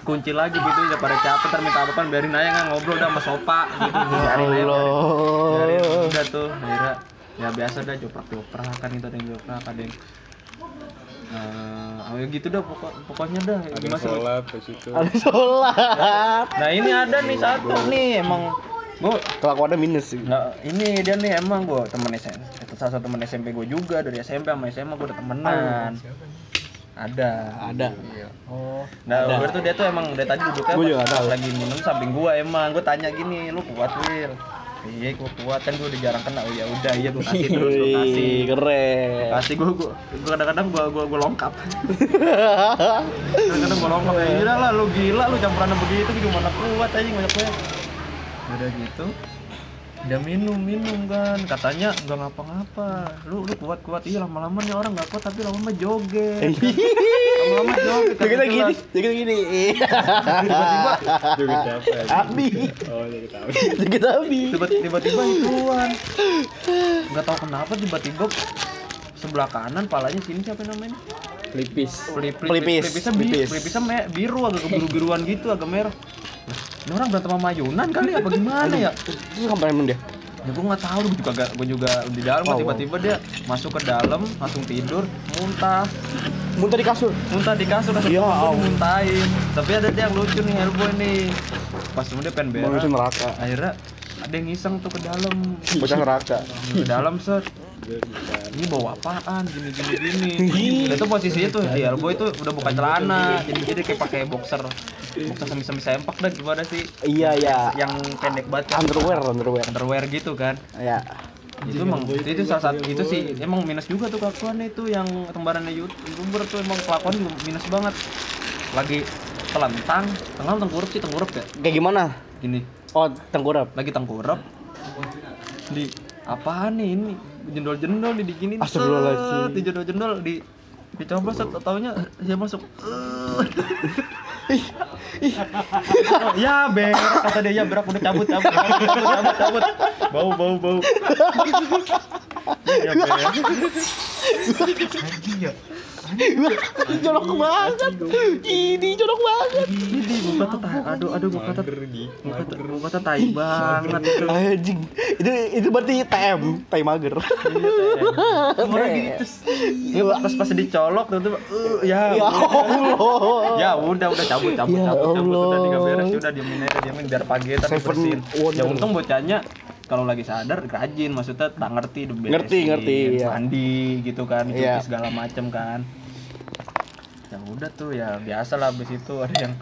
[SPEAKER 3] Kunci lagi gitu udah pada capek ntar minta apa biarin aja nggak ngobrol udah sama sopa. Gitu biarin aja biarin.
[SPEAKER 1] Allah.
[SPEAKER 3] udah tuh akhirnya ya biasa dah joprak joprak kan itu ada yang joprak ada yang Eh, oh ya gitu dah pokok, pokoknya dah
[SPEAKER 4] ada
[SPEAKER 3] sih?
[SPEAKER 4] sholat pas itu
[SPEAKER 1] Ada sholat.
[SPEAKER 3] nah ini ada nih satu nih emang gua
[SPEAKER 1] Kelakuannya minus sih.
[SPEAKER 3] nggak ini dia nih emang gua temen SMP itu salah satu temen SMP gua juga dari SMP sama SMA gua udah temenan ada
[SPEAKER 1] Ada.
[SPEAKER 3] Iya.
[SPEAKER 2] Oh.
[SPEAKER 3] Nah, Will tuh dia tuh emang dari tadi duduknya
[SPEAKER 1] Gua juga tahu.
[SPEAKER 3] lagi minum samping gua emang. Gua tanya gini, lu kuat Will? Iya, gua kuat kan gua udah jarang kena. Oh ya udah, iya gua kasih terus gua kasih.
[SPEAKER 1] Keren.
[SPEAKER 3] Kasih gua gua gua kadang-kadang gua gua gua longkap. kadang-kadang gua longkap ya gila lah lu gila lu campuran begitu gimana kuat aja banyak banget. Udah gitu dia minum minum kan. Katanya nggak ngapa-ngapa. Lu lu kuat kuat iya lama-lama nih orang nggak kuat tapi lama-lama joget. Lama-lama joget
[SPEAKER 1] Jadi kita
[SPEAKER 3] kata
[SPEAKER 1] gini,
[SPEAKER 3] jelas.
[SPEAKER 1] jadi kita gini.
[SPEAKER 3] tiba-tiba
[SPEAKER 4] juga capek.
[SPEAKER 1] Abi.
[SPEAKER 4] oh
[SPEAKER 1] kita abi.
[SPEAKER 3] tiba- tiba-tiba ituan nggak tahu kenapa tiba-tiba sebelah kanan palanya sini siapa namanya?
[SPEAKER 4] Lipis
[SPEAKER 3] pelipis.
[SPEAKER 1] Pelipis,
[SPEAKER 3] pelipisnya biru agak biru biruan gitu agak merah ini orang berantem sama Yunan kali apa gimana ya?
[SPEAKER 1] Itu kapan emang dia?
[SPEAKER 3] ya gue nggak tahu gue juga gak, gue juga di dalam
[SPEAKER 1] Oh,
[SPEAKER 3] tiba-tiba dia masuk ke dalam langsung tidur muntah.
[SPEAKER 1] Muntah di kasur.
[SPEAKER 3] muntah di kasur kasur
[SPEAKER 1] Ya
[SPEAKER 3] muntahin. Tapi ada dia yang lucu nih Hellboy nih. Pas dia pengen berak
[SPEAKER 1] neraka.
[SPEAKER 3] akhirnya ada yang iseng tuh ke dalam.
[SPEAKER 1] Bocah neraka.
[SPEAKER 3] ke dalam set ini bawa apaan? Gini gini gini udah tuh posisinya tuh di Hellboy tuh udah buka celana. jadi jadi kayak pakai boxer boxer semi semi sempak dah gimana sih?
[SPEAKER 1] Iya, iya.
[SPEAKER 3] yang pendek banget kan?
[SPEAKER 1] Underwear, underwear.
[SPEAKER 3] underwear gitu kan?
[SPEAKER 1] Ya.
[SPEAKER 3] itu emang itu salah satu itu sih emang minus juga tuh kelakuannya itu yang kembarannya youtuber tuh emang kelakuan minus banget. Lagi telentang tengah tengkurap sih tengkurap ya?
[SPEAKER 1] Kayak gimana?
[SPEAKER 3] gini.
[SPEAKER 1] Oh, tengkurap.
[SPEAKER 3] lagi tengkurap di apaan nih ini jendol jendol di digini
[SPEAKER 1] Astagfirullahaladzim.
[SPEAKER 3] di jendol jendol di dicoba set taunya dia masuk. Ya berak kata dia ya berak udah cabut cabut cabut cabut cabut. Bau bau bau. Ya berak.
[SPEAKER 2] Ya
[SPEAKER 1] jorok banget. Ini jorok banget.
[SPEAKER 3] Ini muka tuh tai. Aduh aduh muka tuh muka tuh muka tuh tai banget itu.
[SPEAKER 1] Anjing. Itu itu berarti TM tai mager.
[SPEAKER 2] Orang gini terus
[SPEAKER 3] Iya, pas pas dicolok tuh tuh uh, ya
[SPEAKER 1] ya Allah.
[SPEAKER 3] Ya udah udah cabut cabut
[SPEAKER 1] Ya
[SPEAKER 3] cabut cabut. Udah tinggal beres ya udah diemin aja diemin biar pagi tapi bersihin. Ya untung bocahnya kalau lagi sadar rajin maksudnya tak ngerti
[SPEAKER 1] Ngerti, ngerti, iya.
[SPEAKER 3] mandi gitu kan cuci
[SPEAKER 1] Iya.
[SPEAKER 3] segala macem kan ya udah tuh ya biasa lah abis itu ada yang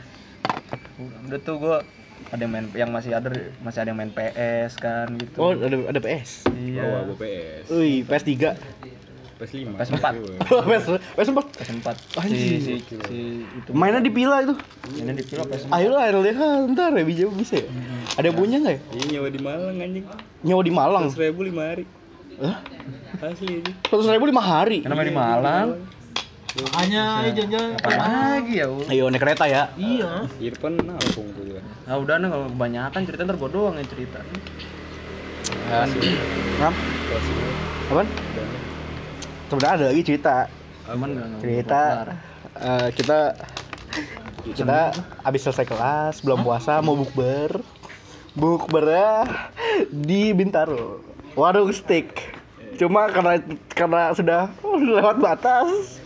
[SPEAKER 3] udah tuh gua ada yang main yang masih ada masih ada yang main PS kan gitu
[SPEAKER 1] oh ada ada PS
[SPEAKER 4] Bawa
[SPEAKER 3] iya
[SPEAKER 4] gua PS.
[SPEAKER 1] Wih, PS 3
[SPEAKER 4] PS5.
[SPEAKER 3] PS4.
[SPEAKER 1] PS PS 4
[SPEAKER 3] PS4 si,
[SPEAKER 1] Anjing.
[SPEAKER 3] si, si itu
[SPEAKER 1] mainnya di pila itu
[SPEAKER 3] ini di film PS4
[SPEAKER 1] ayo lah LDH ntar ya bija bisa ya ada yang punya nggak ya
[SPEAKER 4] Ini nyawa di Malang anjing.
[SPEAKER 1] nyawa di Malang
[SPEAKER 4] Seratus ribu lima hari.
[SPEAKER 1] Hah?
[SPEAKER 4] Asli ini.
[SPEAKER 1] seratus ribu lima hari
[SPEAKER 3] karena main di Malang
[SPEAKER 2] hanya aja jalan
[SPEAKER 3] apa lagi ya U?
[SPEAKER 1] ayo naik kereta ya
[SPEAKER 2] iya
[SPEAKER 4] Irfan nampung tuh ya.
[SPEAKER 3] Nah udah nih kalau kebanyakan cerita ntar gua doang yang cerita
[SPEAKER 1] Ngap? Apaan? Sebenarnya ada lagi cerita.
[SPEAKER 3] Aman
[SPEAKER 1] cerita eh, kita kita abis selesai kelas belum puasa mau bukber. Bukbernya di Bintaro. Warung steak. Cuma karena karena sudah lewat batas